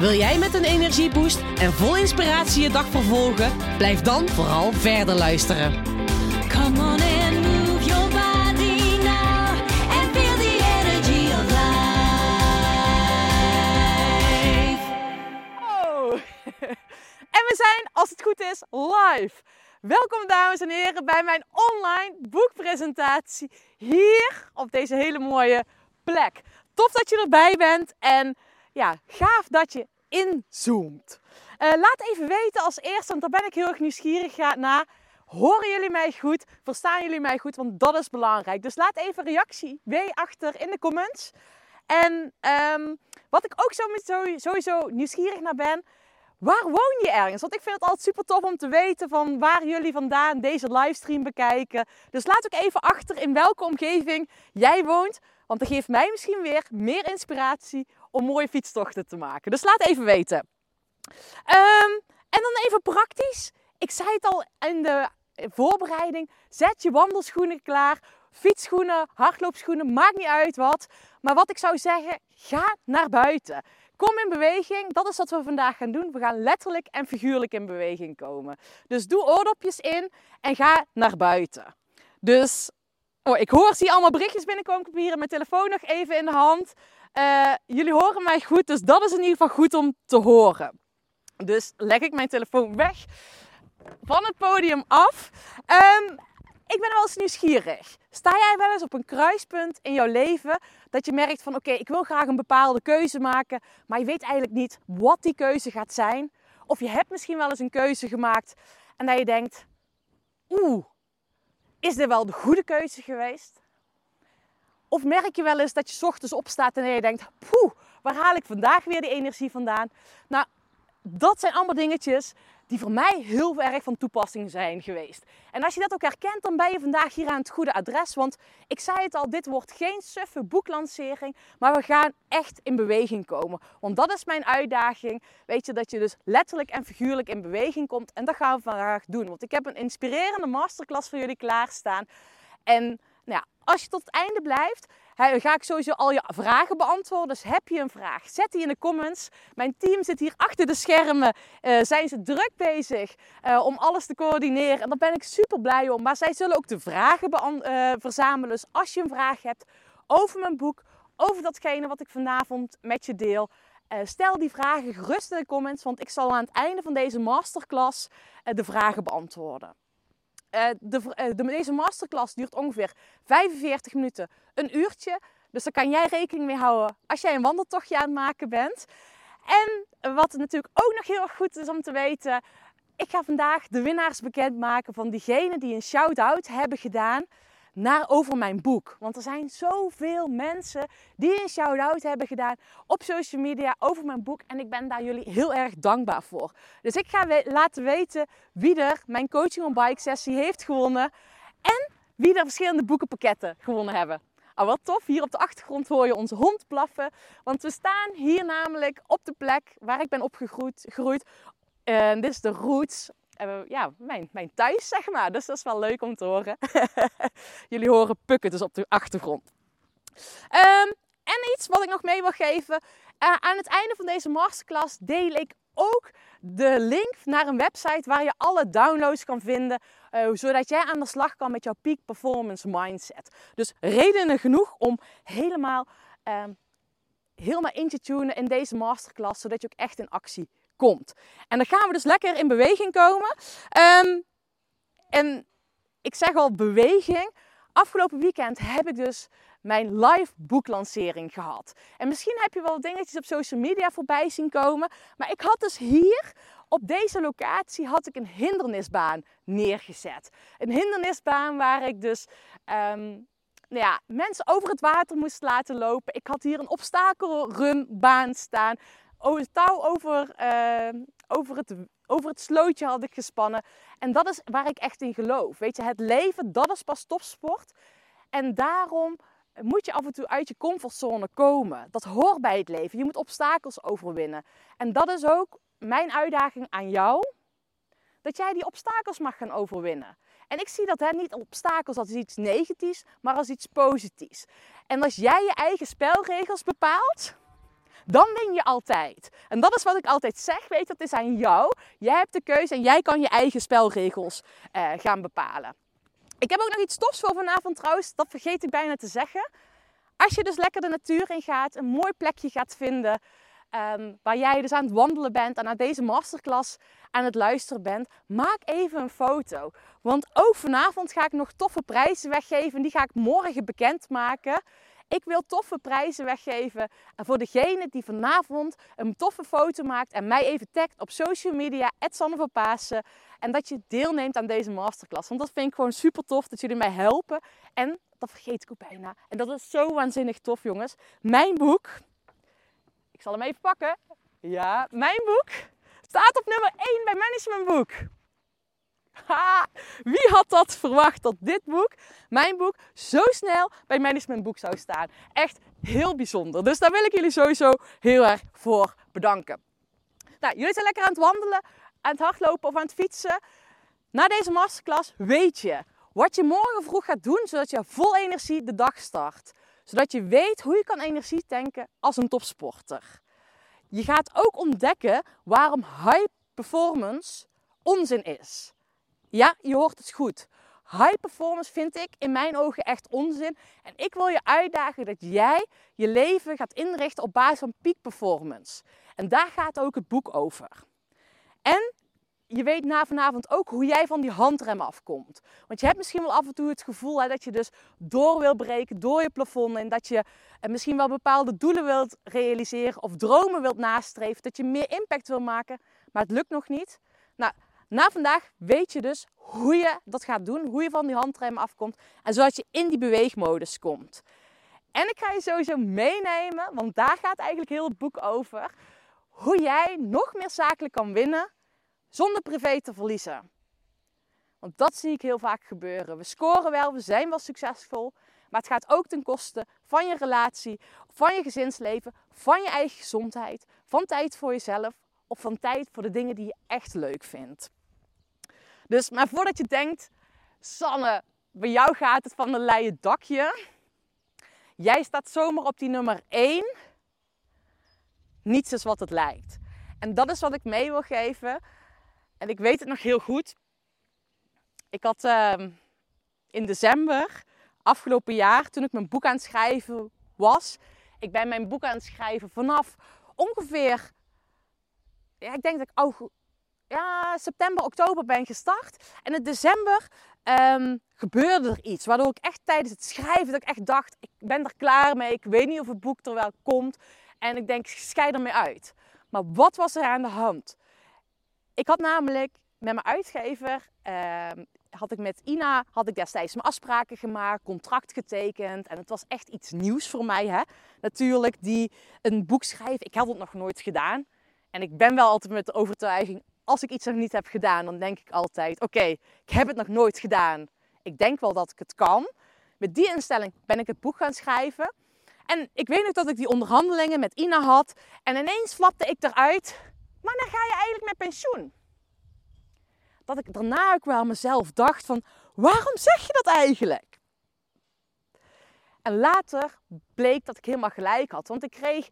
Wil jij met een energieboost en vol inspiratie je dag vervolgen? Blijf dan vooral verder luisteren. Come on and move your body now and feel the energy of life. Oh. En we zijn, als het goed is, live. Welkom dames en heren bij mijn online boekpresentatie hier op deze hele mooie plek. Tof dat je erbij bent en ja, gaaf dat je inzoomt. Eh, laat even weten als eerste, want daar ben ik heel erg nieuwsgierig naar. Horen jullie mij goed? Verstaan jullie mij goed? Want dat is belangrijk. Dus laat even reactie achter in de comments. En ehm, wat ik ook sowieso nieuwsgierig naar ben, waar woon je ergens? Want ik vind het altijd super tof om te weten van waar jullie vandaan deze livestream bekijken. Dus laat ook even achter in welke omgeving jij woont. Want dat geeft mij misschien weer meer inspiratie om mooie fietstochten te maken. Dus laat even weten. Ehm, en dan even praktisch. Ik zei het al in de voorbereiding. Zet je wandelschoenen klaar. Fietsschoenen, hardloopschoenen, maakt niet uit wat. Maar wat ik zou zeggen, ga naar buiten. Kom in beweging. Dat is wat we vandaag gaan doen. We gaan letterlijk en figuurlijk in beweging komen. Dus doe oordopjes in en ga naar buiten. Dus, oh, ik hoor, zie allemaal berichtjes binnenkomen. Ik heb hier mijn telefoon nog even in de hand. Uh, jullie horen mij goed, dus dat is in ieder geval goed om te horen. Dus leg ik mijn telefoon weg van het podium af. Um, ik ben wel eens nieuwsgierig. Sta jij wel eens op een kruispunt in jouw leven dat je merkt van oké, ik wil graag een bepaalde keuze maken, maar je weet eigenlijk niet wat die keuze gaat zijn? Of je hebt misschien wel eens een keuze gemaakt en dat je denkt, oeh, is dit wel de goede keuze geweest? Of merk je wel eens dat je ochtends opstaat en je denkt, poeh, waar haal ik vandaag weer die energie vandaan? Nou, dat zijn allemaal dingetjes die voor mij heel erg van toepassing zijn geweest. En als je dat ook herkent, dan ben je vandaag hier aan het goede adres. Want ik zei het al, dit wordt geen suffe boeklancering, maar we gaan echt in beweging komen. Want dat is mijn uitdaging. Weet je, dat je dus letterlijk en figuurlijk in beweging komt. En dat gaan we vandaag doen. Want ik heb een inspirerende masterclass voor jullie klaarstaan. En nou ja, als je tot het einde blijft, ga ik sowieso al je vragen beantwoorden. Dus heb je een vraag, zet die in de comments. Mijn team zit hier achter de schermen. Uh, zijn ze druk bezig uh, om alles te coördineren. En daar ben ik super blij om. Maar zij zullen ook de vragen uh, verzamelen. Dus als je een vraag hebt over mijn boek, over datgene wat ik vanavond met je deel. stel die vragen gerust in de comments, want ik zal aan het einde van deze masterclass de vragen beantwoorden. Uh, de, uh, de, deze masterclass duurt ongeveer 45 minuten, een uurtje. Dus daar kan jij rekening mee houden als jij een wandeltochtje aan het maken bent. En wat natuurlijk ook nog heel erg goed is om te weten. Ik ga vandaag de winnaars bekendmaken van diegenen die een shout-out hebben gedaan naar over mijn boek. Want er zijn zoveel mensen die een shout-out hebben gedaan op social media over mijn boek. En ik ben daar jullie heel erg dankbaar voor. Dus ik ga laten weten wie er mijn coaching on bike sessie heeft gewonnen. En wie er verschillende boekenpakketten gewonnen hebben. Oh, wat tof. Hier op de achtergrond hoor je onze hond blaffen. Want we staan hier namelijk op de plek waar ik ben opgegroeid. Uh, dit is de Roots ja, mijn, mijn thuis, zeg maar. Dus dat is wel leuk om te horen. Jullie horen pukken dus op de achtergrond. Um, en iets wat ik nog mee wil geven. Uh, aan het einde van deze masterclass deel ik ook de link naar een website waar je alle downloads kan vinden. Uh, zodat jij aan de slag kan met jouw peak performance mindset. Dus redenen genoeg om helemaal, uh, helemaal in te tunen in deze masterclass. Zodat je ook echt in actie komt. En dan gaan we dus lekker in beweging komen. Um, en ik zeg al beweging. Afgelopen weekend heb ik dus mijn live boeklancering gehad. En misschien heb je wel dingetjes op social media voorbij zien komen. Maar ik had dus hier op deze locatie had ik een hindernisbaan neergezet. Een hindernisbaan waar ik dus um, nou ja, mensen over het water moest laten lopen. Ik had hier een obstakelrunbaan staan touw over, eh, over, het, over het slootje had ik gespannen. En dat is waar ik echt in geloof. Weet je, het leven, dat is pas topsport. En daarom moet je af en toe uit je comfortzone komen. Dat hoort bij het leven. Je moet obstakels overwinnen. En dat is ook mijn uitdaging aan jou. Dat jij die obstakels mag gaan overwinnen. En ik zie dat hè, niet obstakels als iets negatiefs, maar als iets positiefs. En als jij je eigen spelregels bepaalt, dan win je altijd. En dat is wat ik altijd zeg, weet dat is aan jou. Jij hebt de keuze en jij kan je eigen spelregels eh, gaan bepalen. Ik heb ook nog iets tofs voor vanavond trouwens, dat vergeet ik bijna te zeggen. Als je dus lekker de natuur in gaat, een mooi plekje gaat vinden, ehm, waar jij dus aan het wandelen bent en naar deze masterclass aan het luisteren bent, maak even een foto. Want ook vanavond ga ik nog toffe prijzen weggeven, die ga ik morgen bekendmaken. Ik wil toffe prijzen weggeven voor degene die vanavond een toffe foto maakt en mij even tagt op social media, Sanne van Pasen. En dat je deelneemt aan deze masterclass. Want dat vind ik gewoon super tof dat jullie mij helpen. En dat vergeet ik ook bijna. En dat is zo waanzinnig tof, jongens. Mijn boek, ik zal hem even pakken. Ja, mijn boek staat op nummer 1 bij Managementboek. Ha, wie had dat verwacht dat dit boek, mijn boek, zo snel bij Managementboek zou staan? Echt heel bijzonder. Dus daar wil ik jullie sowieso heel erg voor bedanken. Nou, jullie zijn lekker aan het wandelen, aan het hardlopen of aan het fietsen. Na deze masterclass weet je wat je morgen vroeg gaat doen, zodat je vol energie de dag start. Zodat je weet hoe je kan energie tanken als een topsporter. Je gaat ook ontdekken waarom high performance onzin is. Ja, je hoort het goed. High performance vind ik in mijn ogen echt onzin. En ik wil je uitdagen dat jij je leven gaat inrichten op basis van peak performance. En daar gaat ook het boek over. En je weet na vanavond ook hoe jij van die handrem afkomt. Want je hebt misschien wel af en toe het gevoel hè, dat je dus door wil breken, door je plafond. En dat je eh, misschien wel bepaalde doelen wilt realiseren of dromen wilt nastreven. Dat je meer impact wil maken, maar het lukt nog niet. Nou, na vandaag weet je dus hoe je dat gaat doen, hoe je van die handrem afkomt. En zodat je in die beweegmodus komt. En ik ga je sowieso meenemen, want daar gaat eigenlijk heel het boek over. Hoe jij nog meer zakelijk kan winnen zonder privé te verliezen. Want dat zie ik heel vaak gebeuren. We scoren wel, we zijn wel succesvol. Maar het gaat ook ten koste van je relatie, van je gezinsleven, van je eigen gezondheid, van tijd voor jezelf of van tijd voor de dingen die je echt leuk vindt. Dus, maar voordat je denkt, Sanne, bij jou gaat het van een leien dakje. Jij staat zomaar op die nummer 1. Niets is wat het lijkt. En dat is wat ik mee wil geven. En ik weet het nog heel goed. Ik had ehm, in december afgelopen jaar, toen ik mijn boek aan het schrijven was. Ik ben mijn boek aan het schrijven vanaf ongeveer, ja, ik denk dat ik ja, september, oktober ben gestart. En in december ehm, gebeurde er iets. Waardoor ik echt tijdens het schrijven, dat ik echt dacht, ik ben er klaar mee. Ik weet niet of het boek er wel komt. En ik denk, schei ermee uit. Maar wat was er aan de hand? Ik had namelijk met mijn uitgever, ehm, had ik met Ina, had ik destijds mijn afspraken gemaakt, contract getekend. En het was echt iets nieuws voor mij, hè. Natuurlijk, die een boek schrijven. Ik had het nog nooit gedaan. En ik ben wel altijd met de overtuiging, als ik iets nog niet heb gedaan, dan denk ik altijd, oké, ik heb het nog nooit gedaan. Ik denk wel dat ik het kan. Met die instelling ben ik het boek gaan schrijven. En ik weet nog dat ik die onderhandelingen met Ina had. En ineens flapte ik eruit, maar dan ga je eigenlijk met pensioen. Dat ik daarna ook wel mezelf dacht van, waarom zeg je dat eigenlijk? En later bleek dat ik helemaal gelijk had. Want ik kreeg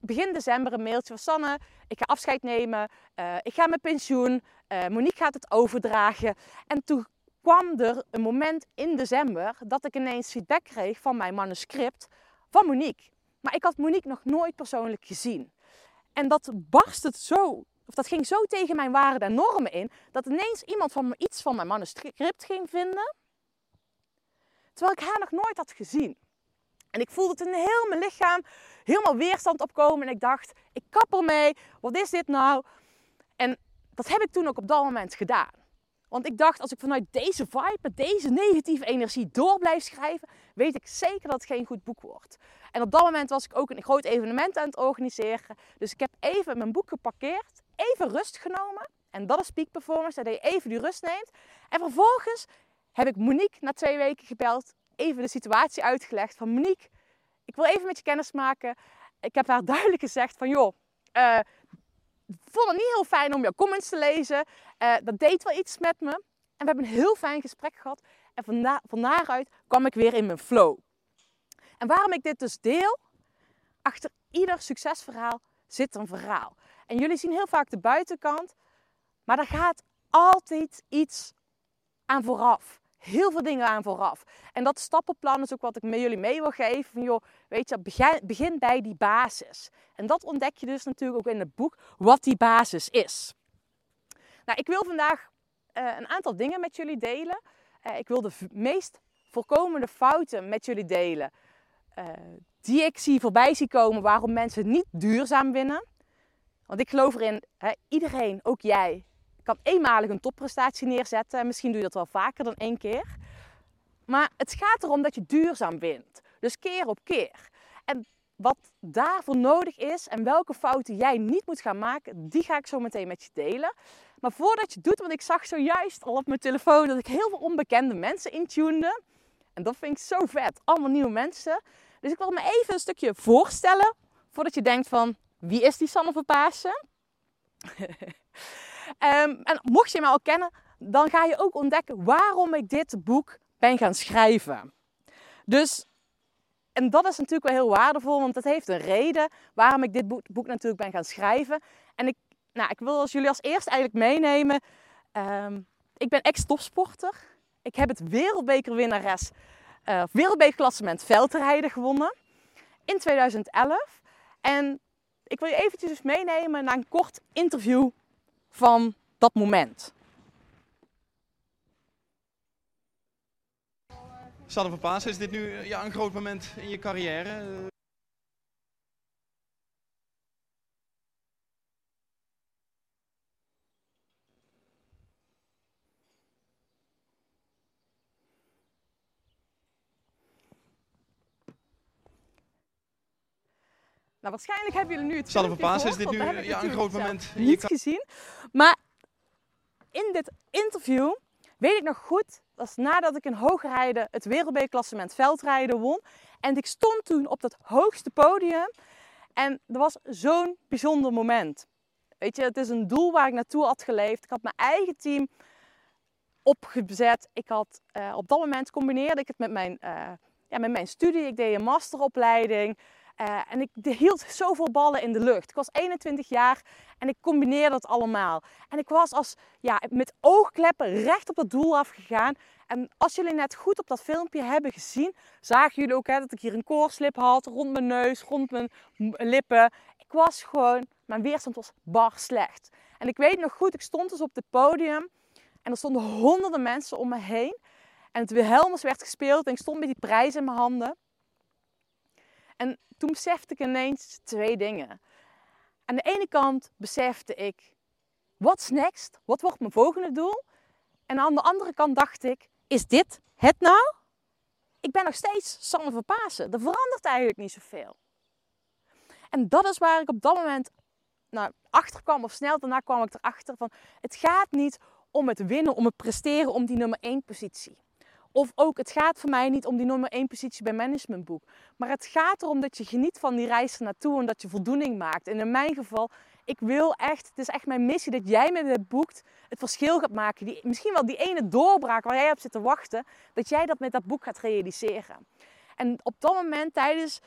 begin december een mailtje van Sanne. Ik ga afscheid nemen. eh, ik ga met pensioen. eh, Monique gaat het overdragen. En toen kwam er een moment in december dat ik ineens feedback kreeg van mijn manuscript van Monique. Maar ik had Monique nog nooit persoonlijk gezien. En dat barst het zo, of dat ging zo tegen mijn waarden en normen in, dat ineens iemand van me iets van mijn manuscript ging vinden. Terwijl ik haar nog nooit had gezien. En ik voelde het in heel mijn lichaam helemaal weerstand opkomen. En ik dacht, ik kap ermee. Wat is dit nou? En dat heb ik toen ook op dat moment gedaan. Want ik dacht, als ik vanuit deze vibe, met deze negatieve energie door blijf schrijven, weet ik zeker dat het geen goed boek wordt. En op dat moment was ik ook een groot evenement aan het organiseren. Dus ik heb even mijn boek geparkeerd, even rust genomen. En dat is peak performance, dat je even die rust neemt. En vervolgens heb ik Monique na twee weken gebeld, even de situatie uitgelegd van Monique, ik wil even met je kennis maken. Ik heb haar duidelijk gezegd van joh, ik vond het niet heel fijn om jouw comments te lezen. Eh, dat deed wel iets met me. En we hebben een heel fijn gesprek gehad. En van daaruit kwam ik weer in mijn flow. En waarom ik dit dus deel? Achter ieder succesverhaal zit een verhaal. En jullie zien heel vaak de buitenkant. Maar daar gaat altijd iets aan vooraf. Heel veel dingen aan vooraf. En dat stappenplan is ook wat ik met jullie mee wil geven. Van joh, weet je, begin, begin bij die basis. En dat ontdek je dus natuurlijk ook in het boek, wat die basis is. Nou, ik wil vandaag eh, een aantal dingen met jullie delen. Eh, ik wil de meest voorkomende fouten met jullie delen. eh, die ik zie voorbij zie komen waarom mensen niet duurzaam winnen. Want ik geloof erin, hè, iedereen, ook jij, kan eenmalig een topprestatie neerzetten. En misschien doe je dat wel vaker dan één keer. Maar het gaat erom dat je duurzaam wint. Dus keer op keer. En wat daarvoor nodig is en welke fouten jij niet moet gaan maken, die ga ik zo meteen met je delen. Maar voordat je doet, want ik zag zojuist al op mijn telefoon dat ik heel veel onbekende mensen intune. En dat vind ik zo vet. Allemaal nieuwe mensen. Dus ik wil me even een stukje voorstellen. Voordat je denkt van, wie is die Sanne van Pasen? Ehm, en mocht je mij al kennen, dan ga je ook ontdekken waarom ik dit boek ben gaan schrijven. Dus, en dat is natuurlijk wel heel waardevol, want dat heeft een reden waarom ik dit boek, natuurlijk ben gaan schrijven. En ik, nou, ik wil als jullie als eerst eigenlijk meenemen. ehm, ik ben ex-topsporter. Ik heb het wereldbekerwinnares, eh wereldbekerklassement veldrijden gewonnen in 2011. En ik wil je eventjes meenemen naar een kort interview van dat moment. Sanne van Paas, is dit nu ja, een groot moment in je carrière? Nou, waarschijnlijk hebben jullie nu het Sanne van Paas, is dit nu ja, een groot moment niet gezien. Maar in dit interview weet ik nog goed, dat is nadat ik in hoogrijden het wereldbekerklassement veldrijden won. En ik stond toen op dat hoogste podium. En dat was zo'n bijzonder moment. Weet je, het is een doel waar ik naartoe had geleefd. Ik had mijn eigen team opgezet. Ik had, eh, op dat moment combineerde ik het met mijn, eh, ja, met mijn studie. Ik deed een masteropleiding. Eh, en ik hield zoveel ballen in de lucht. Ik was 21 jaar en ik combineerde dat allemaal. En ik was als, ja, met oogkleppen recht op dat doel afgegaan. En als jullie net goed op dat filmpje hebben gezien, zagen jullie ook dat ik hier een koorslip had rond mijn neus, rond mijn lippen. Ik was gewoon, mijn weerstand was bar slecht. En ik weet nog goed, ik stond dus op het podium en er stonden honderden mensen om me heen. En het Wilhelmus werd gespeeld en ik stond met die prijs in mijn handen. En toen besefte ik ineens twee dingen. Aan de ene kant besefte ik, what's next? Wat wordt mijn volgende doel? En aan de andere kant dacht ik, is dit het nou? Ik ben nog steeds Sanne van Pasen. Er verandert eigenlijk niet zoveel. En dat is waar ik op dat moment nou, achter kwam, of snel daarna kwam ik erachter van, het gaat niet om het winnen, om het presteren, om die nummer 1 positie. Of ook, het gaat voor mij niet om die nummer 1 positie bij managementboek. Maar het gaat erom dat je geniet van die reis ernaartoe en dat je voldoening maakt. En in mijn geval, ik wil echt, het is echt mijn missie dat jij met dit boek het verschil gaat maken. Die, misschien wel die ene doorbraak waar jij op zit te wachten, dat jij dat met dat boek gaat realiseren. En op dat moment, tijdens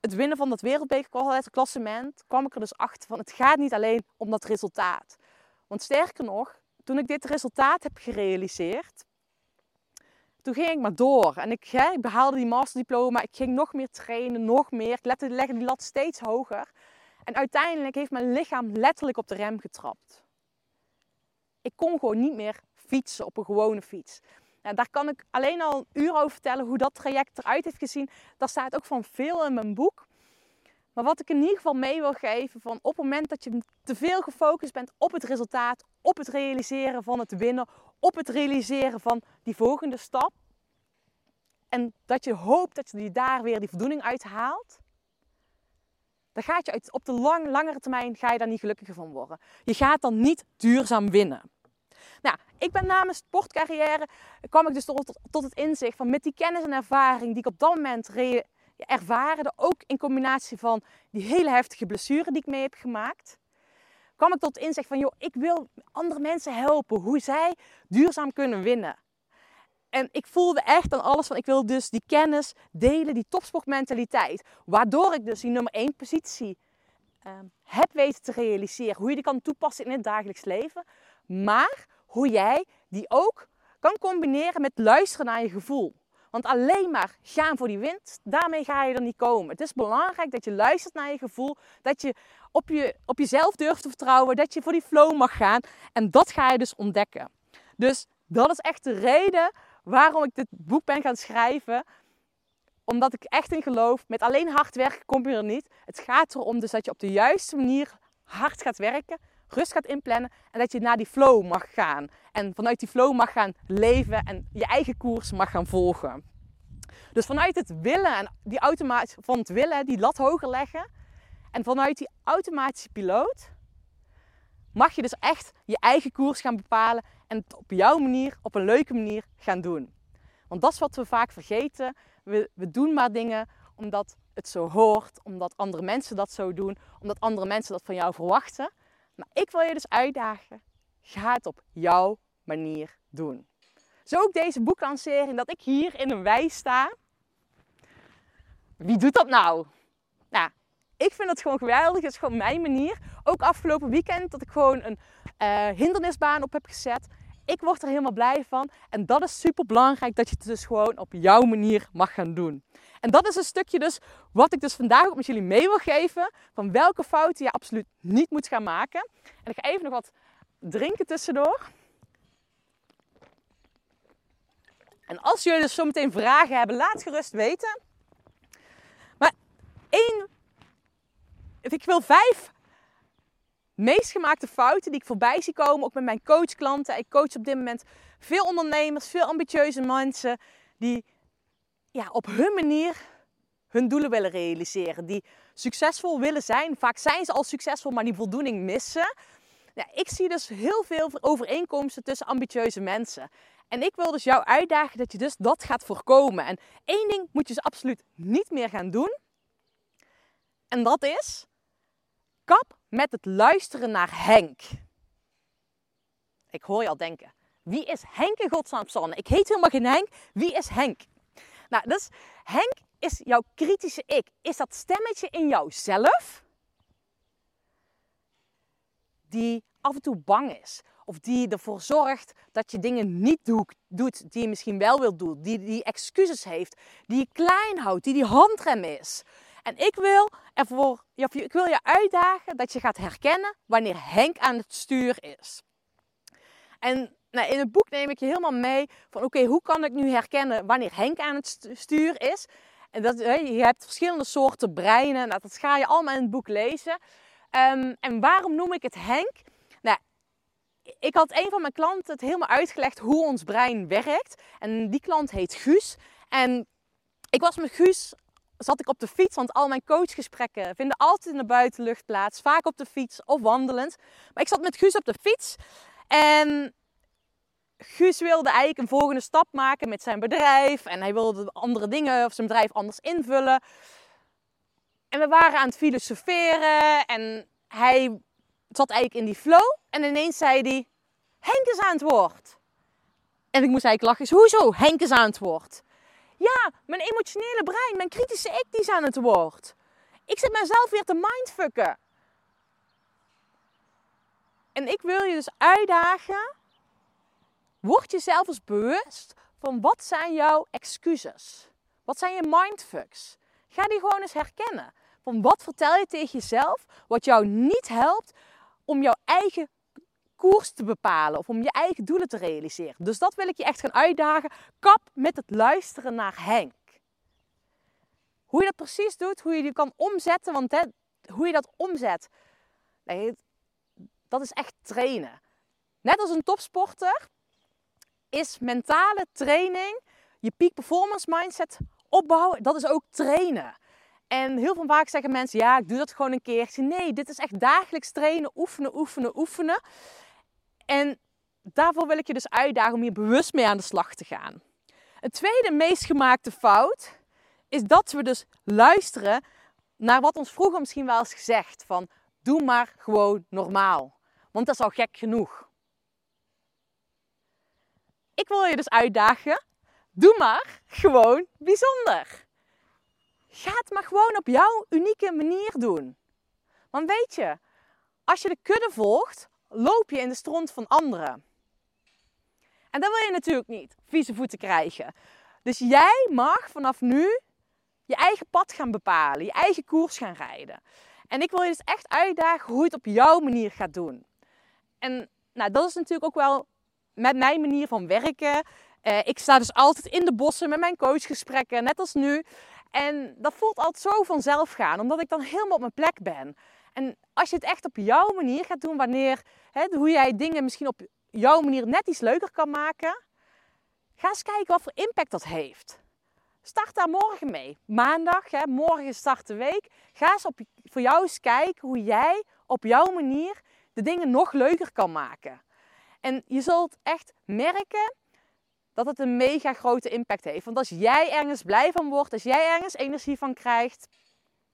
het winnen van dat wereldbekerklassement, kwam ik er dus achter van het gaat niet alleen om dat resultaat. Want sterker nog, toen ik dit resultaat heb gerealiseerd, toen ging ik maar door. En ik, ik behaalde die masterdiploma. Ik ging nog meer trainen, nog meer. Ik lette, legde die lat steeds hoger. En uiteindelijk heeft mijn lichaam letterlijk op de rem getrapt. Ik kon gewoon niet meer fietsen op een gewone fiets. Nou, daar kan ik alleen al een uur over vertellen hoe dat traject eruit heeft gezien. Daar staat ook van veel in mijn boek. Maar wat ik in ieder geval mee wil geven, van op het moment dat je te veel gefocust bent op het resultaat, op het realiseren van het winnen, op het realiseren van die volgende stap. en dat je hoopt dat je daar weer die voldoening uit haalt, dan gaat je uit, op de lang, langere termijn ga je daar niet gelukkiger van worden. Je gaat dan niet duurzaam winnen. Nou, ik ben na sportcarrière, kwam ik dus tot, het inzicht van met die kennis en ervaring die ik op dat moment re- ervaren, ook in combinatie van die hele heftige blessure die ik mee heb gemaakt, kwam ik tot inzicht van, joh, ik wil andere mensen helpen hoe zij duurzaam kunnen winnen. En ik voelde echt aan alles van, ik wil dus die kennis delen, die topsportmentaliteit. Waardoor ik dus die nummer één positie ehm, heb weten te realiseren. Hoe je die kan toepassen in het dagelijks leven. Maar hoe jij die ook kan combineren met luisteren naar je gevoel. Want alleen maar gaan voor die wind, daarmee ga je er niet komen. Het is belangrijk dat je luistert naar je gevoel. Dat je op, je op jezelf durft te vertrouwen. Dat je voor die flow mag gaan. En dat ga je dus ontdekken. Dus dat is echt de reden waarom ik dit boek ben gaan schrijven. Omdat ik echt in geloof, met alleen hard werken kom je er niet. Het gaat erom dus dat je op de juiste manier hard gaat werken, rust gaat inplannen en dat je naar die flow mag gaan. En vanuit die flow mag gaan leven en je eigen koers mag gaan volgen. Dus vanuit het willen en die automaat van het willen, die lat hoger leggen. En vanuit die automatische piloot mag je dus echt je eigen koers gaan bepalen en het op jouw manier, op een leuke manier gaan doen. Want dat is wat we vaak vergeten. We, we doen maar dingen omdat het zo hoort, omdat andere mensen dat zo doen, omdat andere mensen dat van jou verwachten. Maar ik wil je dus uitdagen. Ga het op jouw manier doen. Zo ook deze boeklancering, dat ik hier in een wei sta. Wie doet dat nou? Nou, ik vind het gewoon geweldig. Het is gewoon mijn manier. Ook afgelopen weekend dat ik gewoon een eh, hindernisbaan op heb gezet. Ik word er helemaal blij van. En dat is super belangrijk dat je het dus gewoon op jouw manier mag gaan doen. En dat is een stukje dus wat ik dus vandaag ook met jullie mee wil geven. Van welke fouten je absoluut niet moet gaan maken. En ik ga even nog wat drinken tussendoor. En als jullie dus zometeen vragen hebben, laat gerust weten. Maar één, ik wil vijf meest gemaakte fouten die ik voorbij zie komen, ook met mijn coachklanten. Ik coach op dit moment veel ondernemers, veel ambitieuze mensen die ja, op hun manier hun doelen willen realiseren. Die succesvol willen zijn. Vaak zijn ze al succesvol, maar die voldoening missen. Ik zie dus heel veel overeenkomsten tussen ambitieuze mensen. En ik wil dus jou uitdagen dat je dus dat gaat voorkomen. En één ding moet je dus absoluut niet meer gaan doen. En dat is kap met het luisteren naar Henk. Ik hoor je al denken. Wie is Henk in godsnaam? Ik heet helemaal geen Henk. Wie is Henk? Nou, dus Henk is jouw kritische ik. Is dat stemmetje in jouzelf die af en toe bang is. Of die ervoor zorgt dat je dingen niet doe- doet die je misschien wel wilt doen. Die, die excuses heeft. Die je klein houdt. Die die handrem is. En ik wil, ervoor, ik wil je uitdagen dat je gaat herkennen wanneer Henk aan het stuur is. En nou, in het boek neem ik je helemaal mee van oké, hoe kan ik nu herkennen wanneer Henk aan het stu- stuur is? En dat, je hebt verschillende soorten breinen. Nou, dat ga je allemaal in het boek lezen. Ehm, en waarom noem ik het Henk? Nou, ik had een van mijn klanten het helemaal uitgelegd hoe ons brein werkt. En die klant heet Guus. En ik was met Guus, zat ik op de fiets, want al mijn coachgesprekken vinden altijd in de buitenlucht plaats. Vaak op de fiets of wandelend. Maar ik zat met Guus op de fiets. En Guus wilde eigenlijk een volgende stap maken met zijn bedrijf. En hij wilde andere dingen of zijn bedrijf anders invullen. En we waren aan het filosoferen. En hij zat eigenlijk in die flow. En ineens zei hij: Henk is aan het woord. En ik moest eigenlijk lachen. Hoezo? Henk is aan het woord. Ja, mijn emotionele brein, mijn kritische ik, die is aan het woord. Ik zit mezelf weer te mindfucken. En ik wil je dus uitdagen. Word jezelf eens bewust van wat zijn jouw excuses? Wat zijn je mindfucks? Ga die gewoon eens herkennen. Van wat vertel je tegen jezelf wat jou niet helpt om jouw eigen koers te bepalen of om je eigen doelen te realiseren. Dus dat wil ik je echt gaan uitdagen. Kap met het luisteren naar Henk. Hoe je dat precies doet, hoe je die kan omzetten, want hè, hoe je dat omzet, dat is echt trainen. Net als een topsporter is mentale training je peak performance mindset opbouwen, dat is ook trainen. En heel veel vaak zeggen mensen, ja, ik doe dat gewoon een keertje. Nee, dit is echt dagelijks trainen, oefenen, oefenen, oefenen. En daarvoor wil ik je dus uitdagen om hier bewust mee aan de slag te gaan. Een tweede meest gemaakte fout is dat we dus luisteren naar wat ons vroeger misschien wel eens gezegd van doe maar gewoon normaal, want dat is al gek genoeg. Ik wil je dus uitdagen, doe maar gewoon bijzonder. Ga het maar gewoon op jouw unieke manier doen. Want weet je, als je de kudde volgt, loop je in de stront van anderen. En dat wil je natuurlijk niet, vieze voeten krijgen. Dus jij mag vanaf nu je eigen pad gaan bepalen, je eigen koers gaan rijden. En ik wil je dus echt uitdagen hoe je het op jouw manier gaat doen. En nou, dat is natuurlijk ook wel met mijn manier van werken. Eh, ik sta dus altijd in de bossen met mijn coachgesprekken, net als nu. En dat voelt altijd zo vanzelf gaan, omdat ik dan helemaal op mijn plek ben. En als je het echt op jouw manier gaat doen, wanneer, hè, hoe jij dingen misschien op jouw manier net iets leuker kan maken, ga eens kijken wat voor impact dat heeft. Start daar morgen mee. Maandag, hè, morgen start de week. Ga eens op, voor jou eens kijken hoe jij op jouw manier de dingen nog leuker kan maken. En je zult echt merken dat het een mega grote impact heeft. Want als jij ergens blij van wordt, als jij ergens energie van krijgt,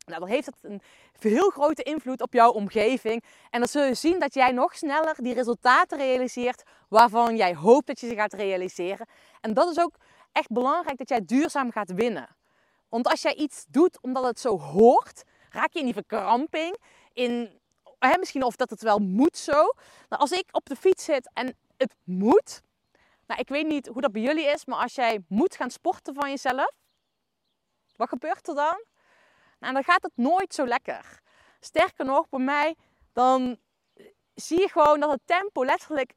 nou, dan heeft het een heel grote invloed op jouw omgeving. En dan zul je zien dat jij nog sneller die resultaten realiseert waarvan jij hoopt dat je ze gaat realiseren. En dat is ook echt belangrijk dat jij duurzaam gaat winnen. Want als jij iets doet omdat het zo hoort, raak je in die verkramping. In, hè, misschien of dat het wel moet zo. Nou, als ik op de fiets zit en het moet. Nou, ik weet niet hoe dat bij jullie is, maar als jij moet gaan sporten van jezelf, wat gebeurt er dan? Nou, dan gaat het nooit zo lekker. Sterker nog, bij mij, dan zie je gewoon dat het tempo letterlijk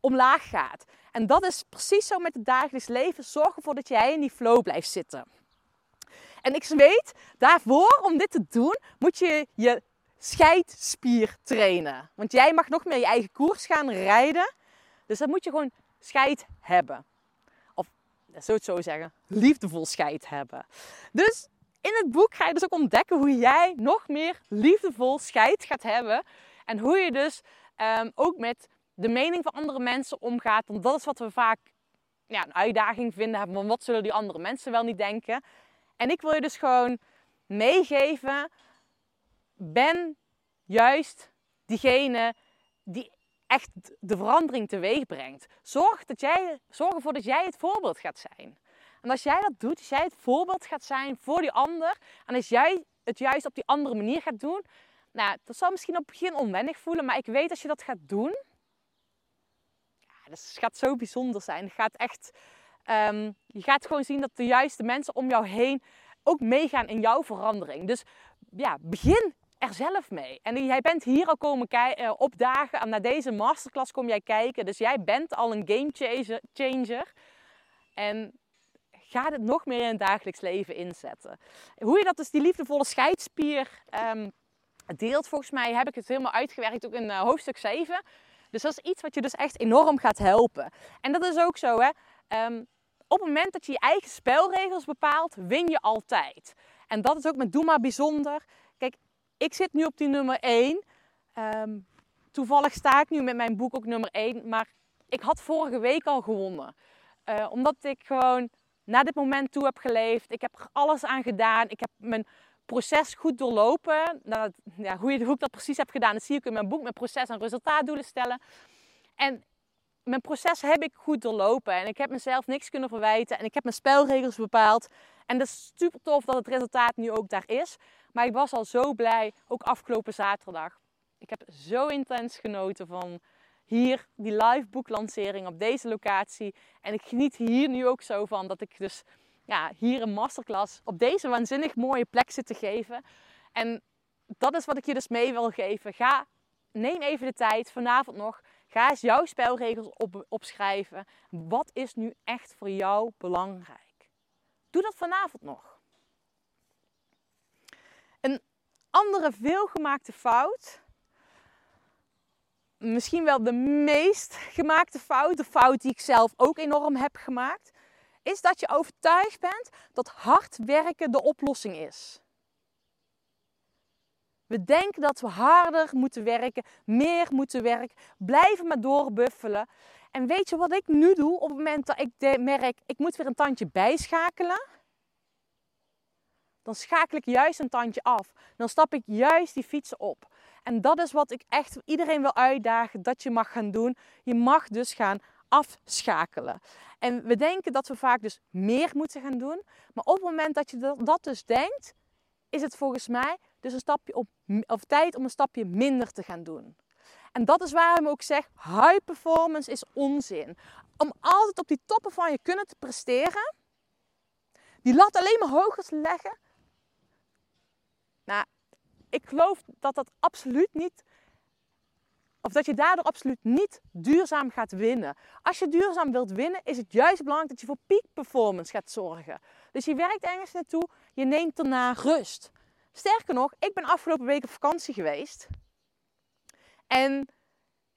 omlaag gaat. En dat is precies zo met het dagelijks leven. Zorg ervoor dat jij in die flow blijft zitten. En ik weet, daarvoor, om dit te doen, moet je je scheidspier trainen. Want jij mag nog meer je eigen koers gaan rijden. Dus dan moet je gewoon scheid hebben. Of, zou het zo zeggen, liefdevol scheid hebben. Dus in het boek ga je dus ook ontdekken hoe jij nog meer liefdevol scheid gaat hebben. En hoe je dus ehm, ook met de mening van andere mensen omgaat. Want dat is wat we vaak ja, een uitdaging vinden. Want wat zullen die andere mensen wel niet denken? En ik wil je dus gewoon meegeven. Ben juist diegene die echt de verandering teweeg brengt. Zorg, dat jij, zorg ervoor dat jij het voorbeeld gaat zijn. En als jij dat doet, als jij het voorbeeld gaat zijn voor die ander. En als jij het juist op die andere manier gaat doen. Nou, dat zal misschien op het begin onwennig voelen. Maar ik weet als je dat gaat doen. Ja, dat gaat zo bijzonder zijn. Het gaat echt, ehm, je gaat gewoon zien dat de juiste mensen om jou heen ook meegaan in jouw verandering. Dus ja, begin er zelf mee. En jij bent hier al komen uh, opdagen. En naar deze masterclass kom jij kijken. Dus jij bent al een game changer. En ga het nog meer in het dagelijks leven inzetten. Hoe je dat dus, die liefdevolle scheidspier um, deelt, volgens mij heb ik het helemaal uitgewerkt ook in uh, hoofdstuk 7. Dus dat is iets wat je dus echt enorm gaat helpen. En dat is ook zo, hè. Um, op het moment dat je je eigen spelregels bepaalt, win je altijd. En dat is ook met Doe maar bijzonder. Kijk, ik zit nu op die nummer 1. Um, ehm, toevallig sta ik nu met mijn boek ook nummer 1. Maar ik had vorige week al gewonnen. Uh, omdat ik gewoon naar dit moment toe heb geleefd. Ik heb er alles aan gedaan. Ik heb mijn proces goed doorlopen. Nou, ja, hoe, ik dat precies heb gedaan, dat zie ik in mijn boek. Mijn proces en resultaatdoelen stellen. En mijn proces heb ik goed doorlopen. En ik heb mezelf niks kunnen verwijten. En ik heb mijn spelregels bepaald. En dat is super tof dat het resultaat nu ook daar is. Maar ik was al zo blij, ook afgelopen zaterdag. Ik heb zo intens genoten van hier die live boeklancering op deze locatie. En ik geniet hier nu ook zo van dat ik dus ja, hier een masterclass op deze waanzinnig mooie plek zit te geven. En dat is wat ik je dus mee wil geven. Ga, neem even de tijd vanavond nog. Ga eens jouw spelregels op, opschrijven. Wat is nu echt voor jou belangrijk? Doe dat vanavond nog. Een andere veelgemaakte fout misschien wel de meest gemaakte fout, de fout die ik zelf ook enorm heb gemaakt, is dat je overtuigd bent dat hard werken de oplossing is. We denken dat we harder moeten werken, meer moeten werken, blijven maar doorbuffelen. En weet je wat ik nu doe op het moment dat ik merk, ik moet weer een tandje bijschakelen? Dan schakel ik juist een tandje af. Dan stap ik juist die fietsen op. En dat is wat ik echt iedereen wil uitdagen dat je mag gaan doen. Je mag dus gaan afschakelen. En we denken dat we vaak dus meer moeten gaan doen. Maar op het moment dat je dat, dus denkt, is het volgens mij dus een stapje op, of tijd om een stapje minder te gaan doen. En dat is waarom ik ook zeg, high performance is onzin. Om altijd op die toppen van je kunnen te presteren, die lat alleen maar hoger te leggen. Nou, ik geloof dat dat absoluut niet, of dat je daardoor absoluut niet duurzaam gaat winnen. Als je duurzaam wilt winnen, is het juist belangrijk dat je voor peak performance gaat zorgen. Dus je werkt ergens naartoe, je neemt daarna rust. Sterker nog, ik ben afgelopen week op vakantie geweest. En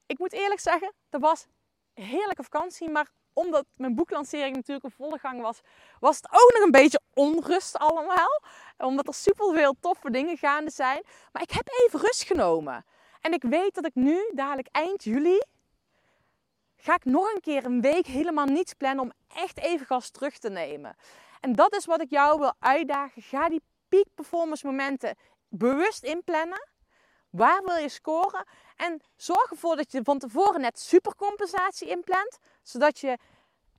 ik moet eerlijk zeggen, dat was een heerlijke vakantie. Maar omdat mijn boeklancering natuurlijk een volle gang was, was het ook nog een beetje onrust allemaal. Omdat er superveel toffe dingen gaande zijn. Maar ik heb even rust genomen. En ik weet dat ik nu, dadelijk eind juli, ga ik nog een keer een week helemaal niets plannen om echt even gas terug te nemen. En dat is wat ik jou wil uitdagen. Ga die peak performance momenten bewust inplannen. Waar wil je scoren? En zorg ervoor dat je van tevoren net supercompensatie inplant. Zodat je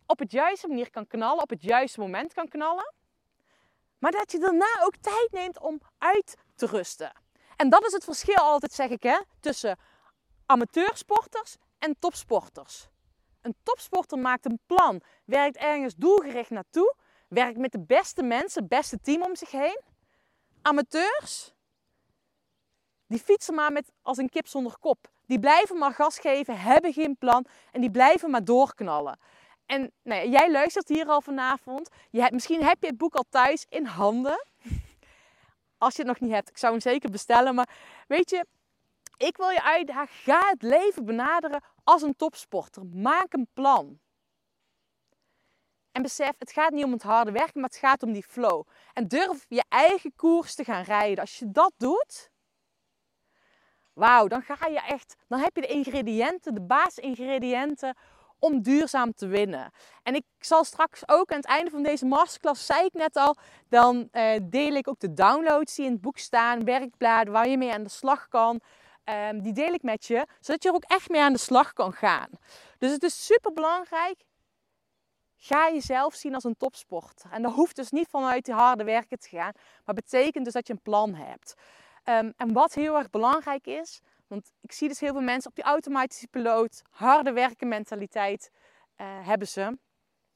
op het juiste manier kan knallen, op het juiste moment kan knallen. Maar dat je daarna ook tijd neemt om uit te rusten. En dat is het verschil altijd, zeg ik, hè, tussen amateursporters en topsporters. Een topsporter maakt een plan, werkt ergens doelgericht naartoe, werkt met de beste mensen, het beste team om zich heen. Amateurs, die fietsen maar met, als een kip zonder kop. Die blijven maar gas geven, hebben geen plan en die blijven maar doorknallen. En nou ja, jij luistert hier al vanavond. Je hebt, misschien heb je het boek al thuis in handen. Als je het nog niet hebt, ik zou hem zeker bestellen. Maar weet je, ik wil je uitdagen. Ga het leven benaderen als een topsporter. Maak een plan. En besef, het gaat niet om het harde werken, maar het gaat om die flow. En durf je eigen koers te gaan rijden. Als je dat doet, wauw, dan ga je echt, dan heb je de ingrediënten, de basisingrediënten om duurzaam te winnen. En ik zal straks ook aan het einde van deze masterclass, zei ik net al, dan eh, deel ik ook de downloads die in het boek staan, werkbladen waar je mee aan de slag kan. Ehm, die deel ik met je, zodat je er ook echt mee aan de slag kan gaan. Dus het is super belangrijk. Ga jezelf zien als een topsporter. En dat hoeft dus niet vanuit die harde werken te gaan, maar betekent dus dat je een plan hebt. Ehm, en wat heel erg belangrijk is, want ik zie dus heel veel mensen op die automatische piloot, harde werken mentaliteit eh, hebben ze.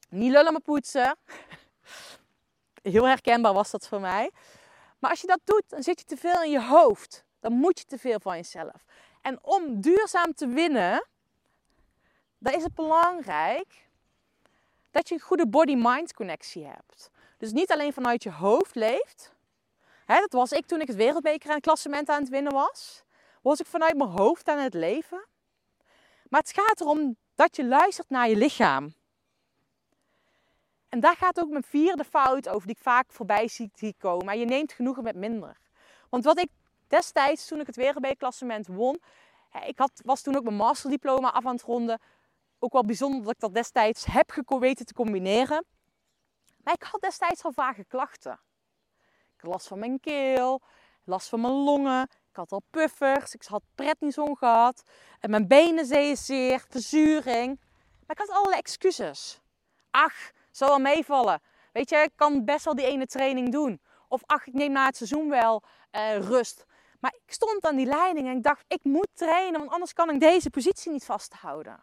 Niet lullen maar poetsen. Heel herkenbaar was dat voor mij. Maar als je dat doet, dan zit je te veel in je hoofd. Dan moet je te veel van jezelf. En om duurzaam te winnen, dan is het belangrijk dat je een goede body-mind connectie hebt. Dus niet alleen vanuit je hoofd leeft. Dat was ik toen ik het wereldbeker klassement aan het winnen was. Was ik vanuit mijn hoofd aan het leven. Maar het gaat erom dat je luistert naar je lichaam. En daar gaat ook mijn vierde fout over, die ik vaak voorbij zie, komen. Je neemt genoegen met minder. Want wat ik destijds, toen ik het wereldbekerklassement won, ik had, was toen ook mijn masterdiploma af aan het ronden. Ook wel bijzonder dat ik dat destijds heb weten te combineren. Maar ik had destijds al vage klachten. Ik last van mijn keel, last van mijn longen. Ik had al puffers, ik had prednison gehad. En mijn benen zeer zeer, verzuring. Maar ik had allerlei excuses. Ach, zal wel meevallen. Weet je, ik kan best wel die ene training doen. Of ach, ik neem na het seizoen wel eh, rust. Maar ik stond aan die leiding en ik dacht, ik moet trainen, want anders kan ik deze positie niet vasthouden.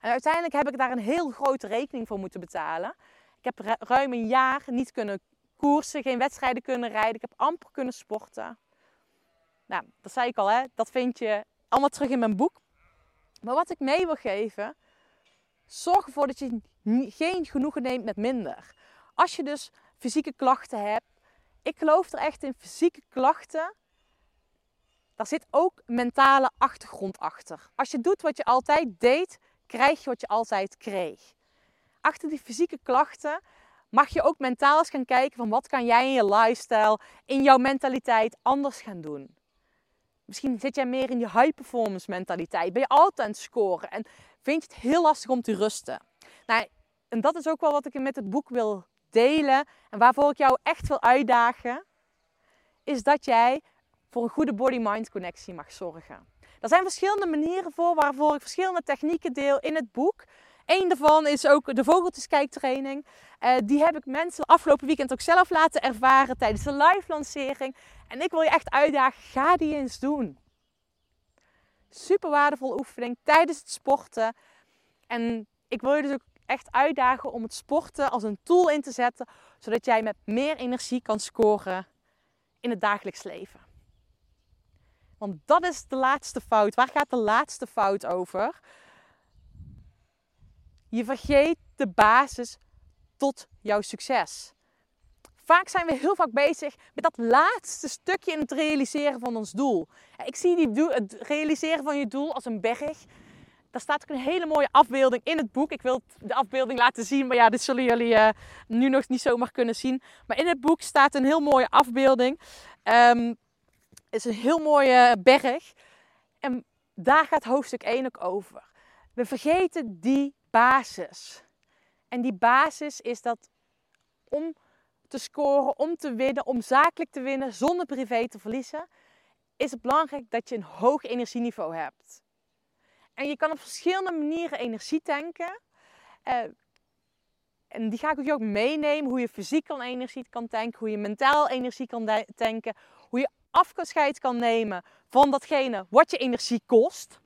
En uiteindelijk heb ik daar een heel grote rekening voor moeten betalen. Ik heb ru- ruim een jaar niet kunnen koersen, geen wedstrijden kunnen rijden. Ik heb amper kunnen sporten. Nou, dat zei ik al, hè? dat vind je allemaal terug in mijn boek. Maar wat ik mee wil geven, zorg ervoor dat je geen genoegen neemt met minder. Als je dus fysieke klachten hebt, ik geloof er echt in fysieke klachten. Daar zit ook mentale achtergrond achter. Als je doet wat je altijd deed, krijg je wat je altijd kreeg. achter die fysieke klachten mag je ook mentaal eens gaan kijken van wat kan jij in je lifestyle, in jouw mentaliteit anders gaan doen. Misschien zit jij meer in die high performance mentaliteit. Ben je altijd aan het scoren en vind je het heel lastig om te rusten. Nou, en dat is ook wel wat ik met het boek wil delen en waarvoor ik jou echt wil uitdagen, is dat jij voor een goede body-mind connectie mag zorgen. Er zijn verschillende manieren voor waarvoor ik verschillende technieken deel in het boek. Eén daarvan is ook de vogeltjeskijktraining. Uh, die heb ik mensen afgelopen weekend ook zelf laten ervaren tijdens de live lancering. En ik wil je echt uitdagen, ga die eens doen. Super waardevolle oefening tijdens het sporten. En ik wil je dus ook echt uitdagen om het sporten als een tool in te zetten, zodat jij met meer energie kan scoren in het dagelijks leven. Want dat is de laatste fout. Waar gaat de laatste fout over? Je vergeet de basis tot jouw succes. Vaak zijn we heel vaak bezig met dat laatste stukje in het realiseren van ons doel. Ik zie die het realiseren van je doel als een berg. Daar staat ook een hele mooie afbeelding in het boek. Ik wil de afbeelding laten zien, maar ja, dit zullen jullie uh, nu nog niet zomaar kunnen zien. Maar in het boek staat een heel mooie afbeelding. Um, is een heel mooie berg. En daar gaat hoofdstuk 1 ook over. We vergeten die basis. En die basis is dat om te scoren, om te winnen, om zakelijk te winnen zonder privé te verliezen, is het belangrijk dat je een hoog energieniveau hebt. En je kan op verschillende manieren energie tanken. Uh, en die ga ik je ook meenemen. Hoe je fysiek kan energie kan tanken. Hoe je mentaal energie kan tanken. Hoe je afscheid kan nemen van datgene wat je energie kost.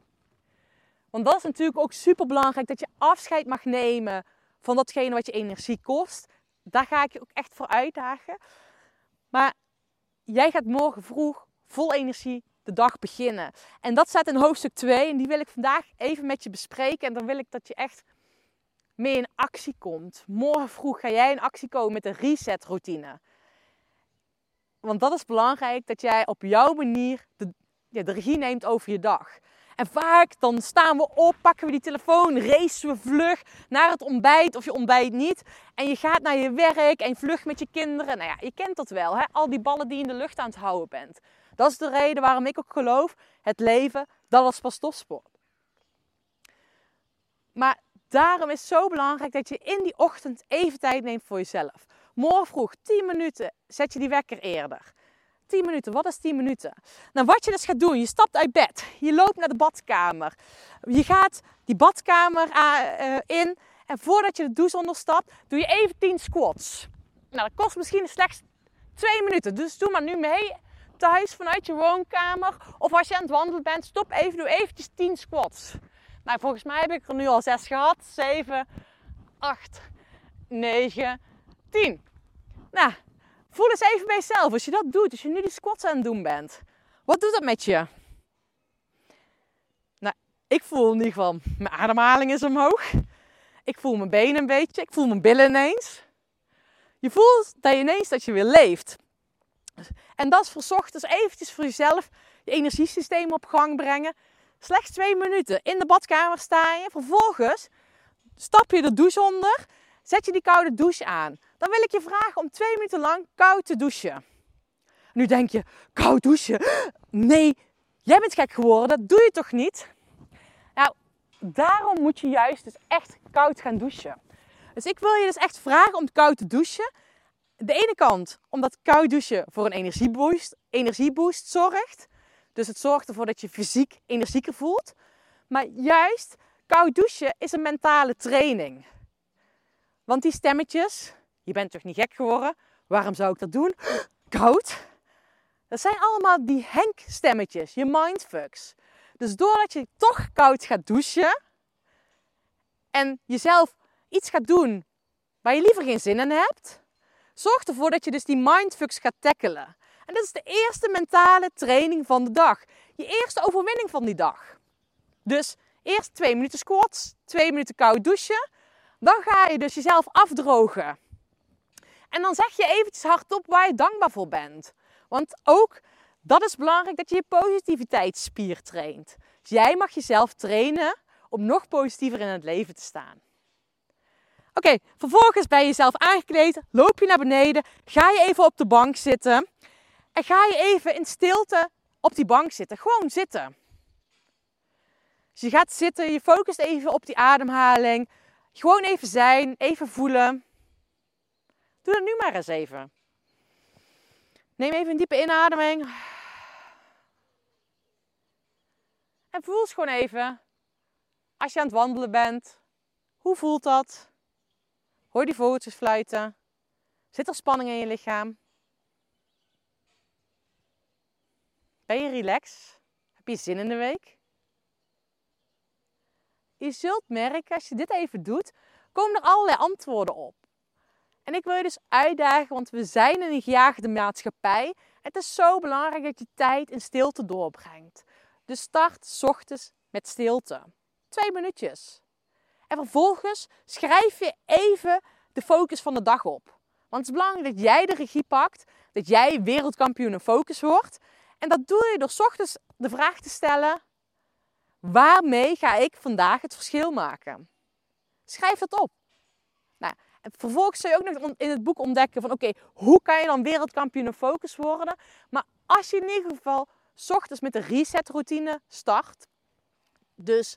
Want dat is natuurlijk ook super belangrijk dat je afscheid mag nemen van datgene wat je energie kost. Daar ga ik je ook echt voor uitdagen. Maar jij gaat morgen vroeg vol energie de dag beginnen. En dat staat in hoofdstuk 2 en die wil ik vandaag even met je bespreken. En dan wil ik dat je echt mee in actie komt. Morgen vroeg ga jij in actie komen met een reset routine. Want dat is belangrijk dat jij op jouw manier de, ja, de regie neemt over je dag. En vaak dan staan we op, pakken we die telefoon, racen we vlug naar het ontbijt of je ontbijt niet. En je gaat naar je werk en vlug met je kinderen. Nou ja, je kent dat wel, hè? al die ballen die je in de lucht aan het houden bent. Dat is de reden waarom ik ook geloof, het leven, dat is pas topsport. Maar daarom is het zo belangrijk dat je in die ochtend even tijd neemt voor jezelf. Morgen vroeg 10 minuten zet je die wekker eerder. 10 minuten, wat is 10 minuten? Nou, wat je dus gaat doen, je stapt uit bed, je loopt naar de badkamer, je gaat die badkamer uh, in en voordat je de douche onderstapt, doe je even 10 squats. Nou, dat kost misschien slechts 2 minuten, dus doe maar nu mee thuis vanuit je woonkamer of als je aan het wandelen bent, stop even, doe eventjes 10 squats. Nou, volgens mij heb ik er nu al 6 gehad, 7, 8, 9, 10. Nou, voel eens even bij jezelf. Als je dat doet, als je nu die squats aan het doen bent. Wat doet dat met je? Nou, ik voel in ieder geval, mijn ademhaling is omhoog. Ik voel mijn benen een beetje. Ik voel mijn billen ineens. Je voelt dat je ineens dat je weer leeft. En dat is voor ochtends eventjes voor jezelf je energiesysteem op gang brengen. Slechts twee minuten. In de badkamer sta je. Vervolgens stap je de douche onder. Zet je die koude douche aan. Dan wil ik je vragen om twee minuten lang koud te douchen. Nu denk je, koud douchen? Nee, jij bent gek geworden. Dat doe je toch niet? Nou, daarom moet je juist dus echt koud gaan douchen. Dus ik wil je dus echt vragen om koud te douchen. De ene kant omdat koud douchen voor een energieboost, energieboost zorgt. Dus het zorgt ervoor dat je fysiek energieker voelt. Maar juist koud douchen is een mentale training. Want die stemmetjes, je bent toch niet gek geworden? Waarom zou ik dat doen? Koud. Dat zijn allemaal die Henk-stemmetjes, je mindfucks. Dus doordat je toch koud gaat douchen en jezelf iets gaat doen waar je liever geen zin in hebt, zorgt ervoor dat je dus die mindfucks gaat tackelen. En dat is de eerste mentale training van de dag. Je eerste overwinning van die dag. Dus eerst twee minuten squats, twee minuten koud douchen. Dan ga je dus jezelf afdrogen. En dan zeg je eventjes hardop waar je dankbaar voor bent. Want ook dat is belangrijk dat je je positiviteitsspier traint. Dus jij mag jezelf trainen om nog positiever in het leven te staan. Oké, vervolgens ben je jezelf aangekleed, loop je naar beneden, ga je even op de bank zitten en ga je even in stilte op die bank zitten. Gewoon zitten. Dus je gaat zitten, je focust even op die ademhaling. Gewoon even zijn, even voelen. Doe dat nu maar eens even. Neem even een diepe inademing. En voel eens gewoon even, als je aan het wandelen bent, hoe voelt dat? Hoor die vogeltjes fluiten? Zit er spanning in je lichaam? Ben je relaxed? Heb je zin in de week? Je zult merken, als je dit even doet, komen er allerlei antwoorden op. En ik wil je dus uitdagen, want we zijn in een gejaagde maatschappij. Het is zo belangrijk dat je tijd in stilte doorbrengt. Dus start 's ochtends met stilte. Twee minuutjes. En vervolgens schrijf je even de focus van de dag op. Want het is belangrijk dat jij de regie pakt, dat jij wereldkampioen in focus wordt. En dat doe je door 's ochtends de vraag te stellen: waarmee ga ik vandaag het verschil maken? Schrijf het op. En vervolgens zul je ook nog in het boek ontdekken van oké, hoe kan je dan wereldkampioen in focus worden? Maar als je in ieder geval 's ochtends met de reset routine start, dus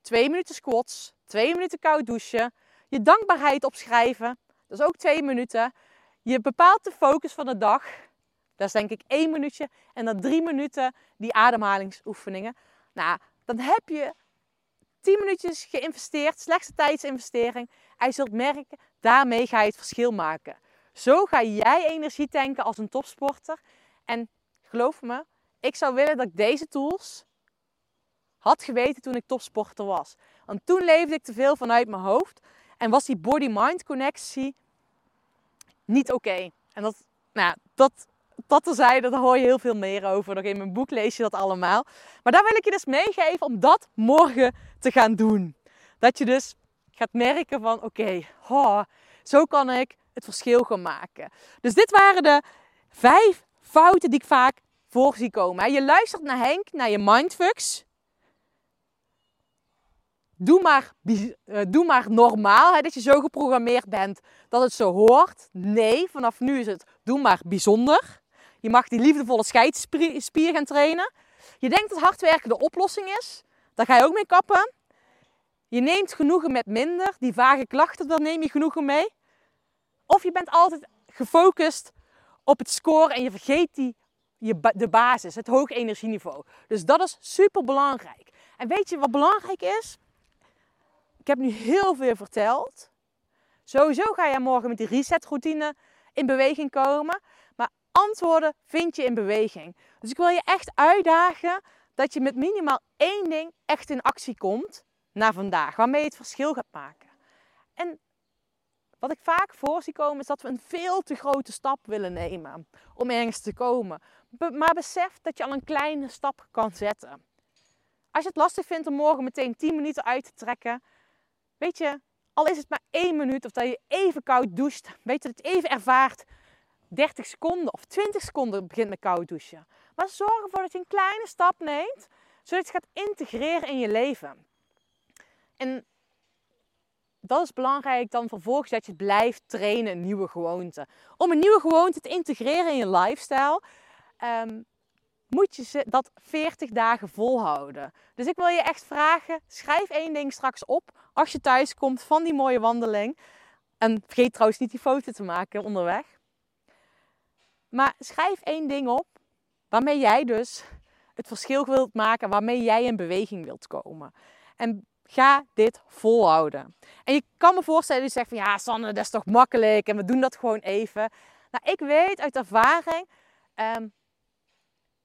twee minuten squats, twee minuten koud douchen, je dankbaarheid opschrijven, dat is ook twee minuten. Je bepaalt de focus van de dag, dat is denk ik één minuutje, en dan drie minuten die ademhalingsoefeningen. Nou, dan heb je 10 minuutjes geïnvesteerd, slechtste tijdsinvestering. En je zult merken, daarmee ga je het verschil maken. Zo ga jij energie tanken als een topsporter. En geloof me, ik zou willen dat ik deze tools had geweten toen ik topsporter was. Want toen leefde ik te veel vanuit mijn hoofd. En was die body-mind connectie niet oké. En dat, nou, dat, dat terzijde, daar hoor je heel veel meer over. Nog in mijn boek lees je dat allemaal. Maar daar wil ik je dus meegeven om dat morgen te gaan doen. Dat je dus gaat merken van oké, zo kan ik het verschil gaan maken. Dus dit waren de vijf fouten die ik vaak voor zie komen. Je luistert naar Henk, naar je mindfucks. Doe maar, eh, doe maar normaal, hè, dat je zo geprogrammeerd bent dat het zo hoort. Nee, vanaf nu is het doe maar bijzonder. Je mag die liefdevolle scheidspier gaan trainen. Je denkt dat hard werken de oplossing is. Daar ga je ook mee kappen. Je neemt genoegen met minder. Die vage klachten, daar neem je genoegen mee. Of je bent altijd gefocust op het scoren en je vergeet die, je, de basis, het hoog energieniveau. Dus dat is super belangrijk. En weet je wat belangrijk is? Ik heb nu heel veel verteld. Sowieso ga je morgen met die resetroutine in beweging komen. Maar antwoorden vind je in beweging. Dus ik wil je echt uitdagen dat je met minimaal één ding echt in actie komt naar vandaag. Waarmee je het verschil gaat maken. En wat ik vaak voor zie komen is dat we een veel te grote stap willen nemen om ergens te komen. Maar besef dat je al een kleine stap kan zetten. Als je het lastig vindt om morgen meteen 10 minuten uit te trekken, weet je, al is het maar 1 minuut of dat je even koud doucht, weet je, dat het even ervaart, 30 seconden of 20 seconden begint met koud douchen. Maar zorg ervoor dat je een kleine stap neemt, zodat je het gaat integreren in je leven. En dat is belangrijk dan vervolgens dat je blijft trainen in nieuwe gewoonten. Om een nieuwe gewoonte te integreren in je lifestyle, ehm, moet je dat 40 dagen volhouden. Dus ik wil je echt vragen, schrijf één ding straks op als je thuis komt van die mooie wandeling. En vergeet trouwens niet die foto te maken onderweg. Maar schrijf één ding op waarmee jij dus het verschil wilt maken, waarmee jij in beweging wilt komen. En ga dit volhouden. En je kan me voorstellen dat je zegt van ja Sanne, dat is toch makkelijk en we doen dat gewoon even. Nou, ik weet uit ervaring ehm,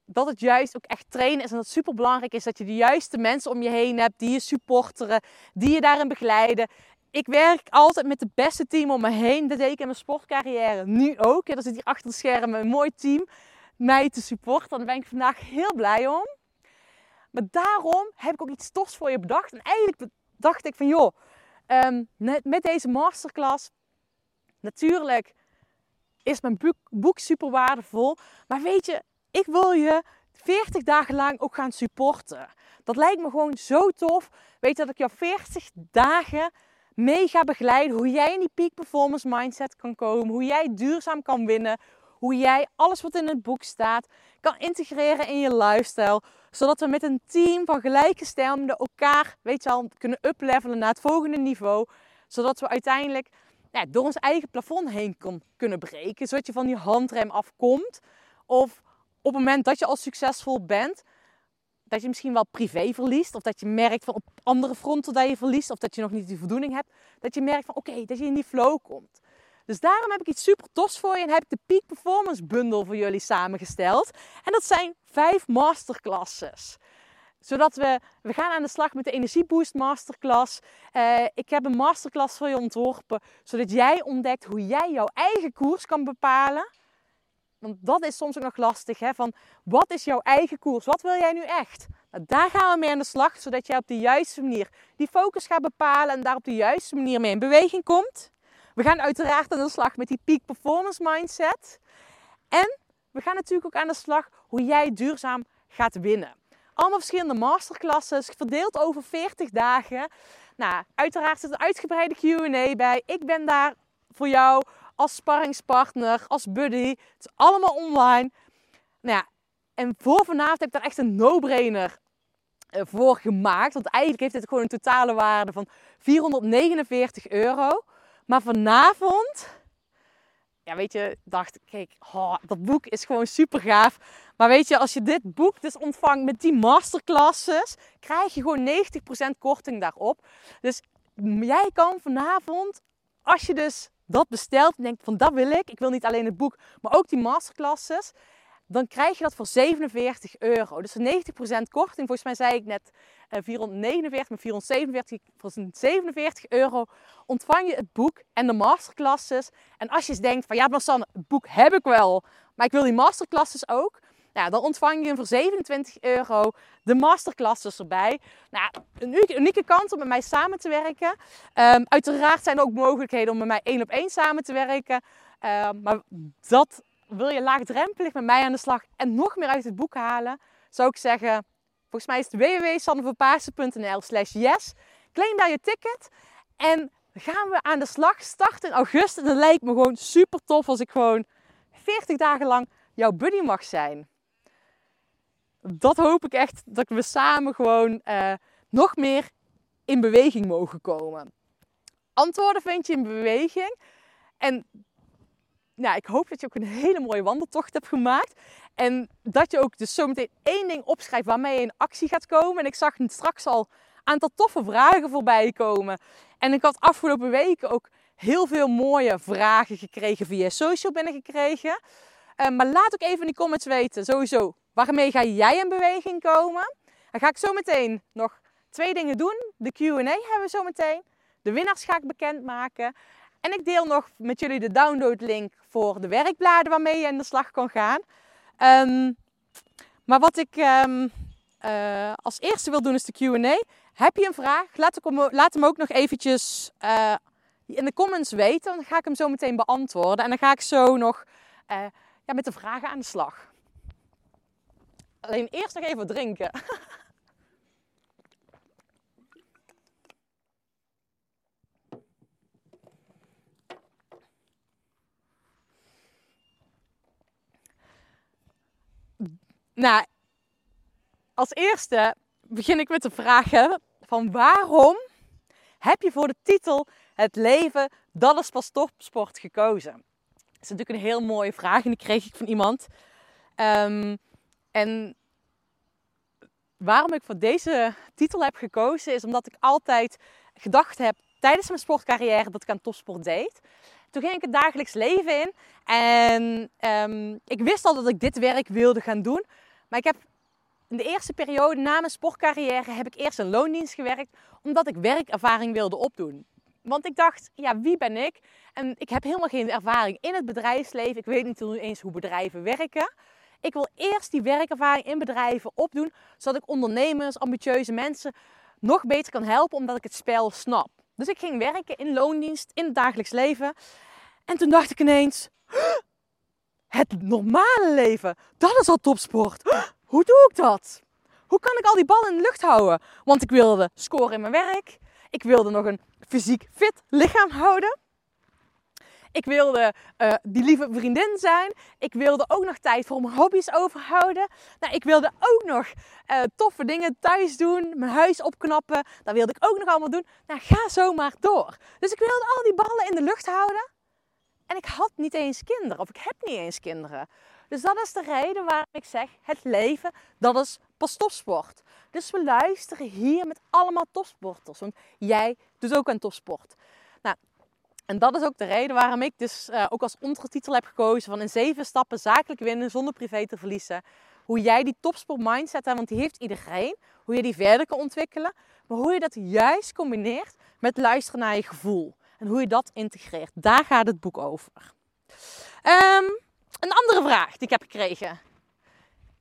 dat het juist ook echt trainen is en dat het super belangrijk is dat je de juiste mensen om je heen hebt die je supporteren, die je daarin begeleiden. Ik werk altijd met het beste team om me heen. Dat deed ik in mijn sportcarrière nu ook. Er zit hier achter de schermen een mooi team mij te supporten. Daar ben ik vandaag heel blij om. Maar daarom heb ik ook iets tofs voor je bedacht. En eigenlijk dacht ik van joh, ehm, met, deze masterclass, natuurlijk is mijn boek, super waardevol. Maar weet je, ik wil je 40 dagen lang ook gaan supporten. Dat lijkt me gewoon zo tof. Weet dat ik jou 40 dagen mee ga begeleiden hoe jij in die peak performance mindset kan komen, hoe jij duurzaam kan winnen, hoe jij alles wat in het boek staat kan integreren in je lifestyle, zodat we met een team van gelijkgestemden elkaar, weet je al, kunnen uplevelen naar het volgende niveau, zodat we uiteindelijk ja, door ons eigen plafond heen kunnen breken, zodat je van die handrem afkomt of op het moment dat je al succesvol bent, dat je misschien wel privé verliest. Of dat je merkt van op andere fronten dat je verliest. Of dat je nog niet die voldoening hebt. Dat je merkt van oké, dat je in die flow komt. Dus daarom heb ik iets super tofs voor je. En heb ik de Peak Performance Bundle voor jullie samengesteld. En dat zijn vijf masterclasses zodat we, we gaan aan de slag met de Energieboost Masterclass. Eh, ik heb een masterclass voor je ontworpen, zodat jij ontdekt hoe jij jouw eigen koers kan bepalen. Want dat is soms ook nog lastig. Hè? Van wat is jouw eigen koers? Wat wil jij nu echt? Nou, daar gaan we mee aan de slag, zodat jij op de juiste manier die focus gaat bepalen en daar op de juiste manier mee in beweging komt. We gaan uiteraard aan de slag met die peak performance mindset. En we gaan natuurlijk ook aan de slag hoe jij duurzaam gaat winnen. Allemaal verschillende masterclasses, verdeeld over 40 dagen. Nou, uiteraard zit een uitgebreide Q&A bij. Ik ben daar voor jou als sparringspartner, als buddy. Het is allemaal online. Nou ja, en voor vanavond heb ik daar echt een no-brainer eh, voor gemaakt. Want eigenlijk heeft dit gewoon een totale waarde van 449 euro. Maar vanavond, ja weet je, dacht kijk, oh, dat boek is gewoon super gaaf. Maar weet je, als je dit boek dus ontvangt met die masterclasses, krijg je gewoon 90% korting daarop. Dus jij kan vanavond, als je dus dat bestelt en denkt van dat wil ik, ik wil niet alleen het boek, maar ook die masterclasses, dan krijg je dat voor 47 euro. Dus 90% korting, volgens mij zei ik net eh, 449, maar 447, voor 47 euro ontvang je het boek en de masterclasses. En als je eens denkt van ja, maar Sanne, het boek heb ik wel, maar ik wil die masterclasses ook. Nou, dan ontvang je voor 27 euro de masterclasses erbij. Nou, een unieke, unieke kans om met mij samen te werken. Ehm, uiteraard zijn er ook mogelijkheden om met mij één op één samen te werken. Ehm, maar dat wil je laagdrempelig met mij aan de slag en nog meer uit het boek halen, zou ik zeggen, volgens mij is het www.sanneverpaarsen.nl slash yes. Claim daar je ticket en gaan we aan de slag. Starten in augustus dat lijkt me gewoon super tof als ik gewoon 40 dagen lang jouw buddy mag zijn dat hoop ik echt dat we samen gewoon uh, nog meer in beweging mogen komen. Antwoorden vind je in beweging. En nou, ik hoop dat je ook een hele mooie wandeltocht hebt gemaakt. En dat je ook dus zometeen één ding opschrijft waarmee je in actie gaat komen. En ik zag straks al een aantal toffe vragen voorbij komen. En ik had afgelopen weken ook heel veel mooie vragen gekregen via social binnengekregen. Uh, maar laat ook even in de comments weten, sowieso, Waarmee ga jij in beweging komen? Dan ga ik zo meteen nog twee dingen doen. De Q&A hebben we zo meteen. De winnaars ga ik bekendmaken. En ik deel nog met jullie de downloadlink voor de werkbladen waarmee je aan de slag kan gaan. Um, maar wat ik um, uh, als eerste wil doen is de Q&A. Heb je een vraag? Laat, ik, laat hem ook nog eventjes uh, in de comments weten. Dan ga ik hem zo meteen beantwoorden. En dan ga ik zo nog uh, ja, met de vragen aan de slag. Alleen eerst nog even drinken. nou, als eerste begin ik met de vragen van waarom heb je voor de titel Het leven, dat is pas topsport gekozen? Dat is natuurlijk een heel mooie vraag en die kreeg ik van iemand. Um, en waarom ik voor deze titel heb gekozen is omdat ik altijd gedacht heb tijdens mijn sportcarrière dat ik aan topsport deed. Toen ging ik het dagelijks leven in en um, ik wist al dat ik dit werk wilde gaan doen. Maar ik heb in de eerste periode na mijn sportcarrière heb ik eerst een loondienst gewerkt omdat ik werkervaring wilde opdoen. Want ik dacht, ja, wie ben ik? En ik heb helemaal geen ervaring in het bedrijfsleven. Ik weet niet eens hoe bedrijven werken. Ik wil eerst die werkervaring in bedrijven opdoen, zodat ik ondernemers, ambitieuze mensen nog beter kan helpen, omdat ik het spel snap. Dus ik ging werken in loondienst, in het dagelijks leven. En toen dacht ik ineens, het normale leven, dat is al topsport. Hoe doe ik dat? Hoe kan ik al die ballen in de lucht houden? Want ik wilde scoren in mijn werk. Ik wilde nog een fysiek fit lichaam houden. Ik wilde eh, die lieve vriendin zijn. Ik wilde ook nog tijd voor mijn hobby's overhouden. Nou, ik wilde ook nog eh, toffe dingen thuis doen. Mijn huis opknappen. Dat wilde ik ook nog allemaal doen. Nou, ga zo maar door. Dus ik wilde al die ballen in de lucht houden. En ik had niet eens kinderen. Of ik heb niet eens kinderen. Dus dat is de reden waarom ik zeg, het leven, dat is pas topsport. Dus we luisteren hier met allemaal topsporters. Want jij doet ook aan topsport. Nou, en dat is ook de reden waarom ik dus eh, ook als ondertitel heb gekozen van in zeven stappen zakelijk winnen zonder privé te verliezen. Hoe jij die topsport mindset hebt, want die heeft iedereen. Hoe je die verder kan ontwikkelen. Maar hoe je dat juist combineert met luisteren naar je gevoel. En hoe je dat integreert. Daar gaat het boek over. Ehm, een andere vraag die ik heb gekregen.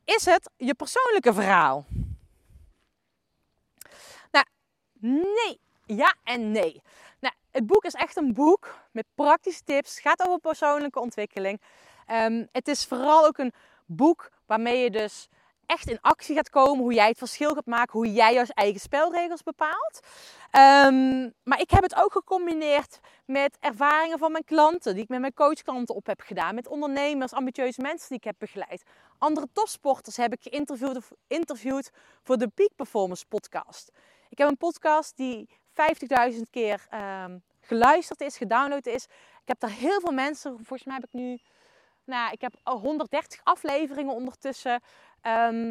Is het je persoonlijke verhaal? Nou, nee. Ja en nee. Nou, het boek is echt een boek met praktische tips. Het gaat over persoonlijke ontwikkeling. Ehm, het is vooral ook een boek waarmee je dus echt in actie gaat komen. Hoe jij het verschil gaat maken. Hoe jij jouw eigen spelregels bepaalt. Ehm, maar ik heb het ook gecombineerd met ervaringen van mijn klanten. Die ik met mijn coachklanten op heb gedaan. Met ondernemers, ambitieuze mensen die ik heb begeleid. Andere topsporters heb ik geïnterviewd interviewd voor de Peak Performance podcast. Ik heb een podcast die 50.000 keer ehm, geluisterd is, gedownload is. Ik heb daar heel veel mensen, volgens mij heb ik nu, nou, ik heb al 130 afleveringen ondertussen. Ehm,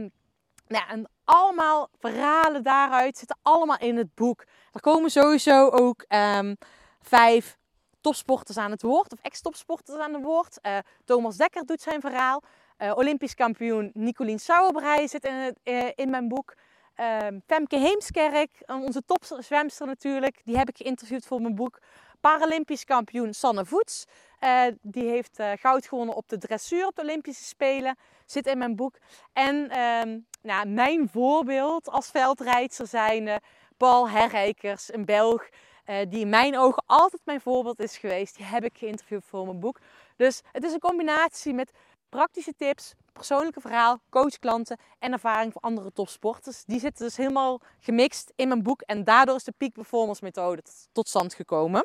nou, en allemaal verhalen daaruit zitten allemaal in het boek. Er komen sowieso ook ehm, vijf topsporters aan het woord, of ex-topsporters aan het woord. Eh, Thomas Dekker doet zijn verhaal. Eh, Olympisch kampioen Nicolien Sauerbrei zit in, eh, in mijn boek. Ehm, Femke Heemskerk, onze topzwemster natuurlijk, die heb ik geïnterviewd voor mijn boek. Paralympisch kampioen Sanne Voets, eh, die heeft eh, goud gewonnen op de dressuur op de Olympische Spelen, zit in mijn boek. En ehm, nou, mijn voorbeeld als veldrijdster zijnde, Paul Herrijkers, een Belg, eh, die in mijn ogen altijd mijn voorbeeld is geweest. Die heb ik geïnterviewd voor mijn boek. Dus het is een combinatie met praktische tips, persoonlijke verhaal, coachklanten en ervaring van andere topsporters. Die zitten dus helemaal gemixt in mijn boek en daardoor is de Peak Performance methode tot- tot stand gekomen.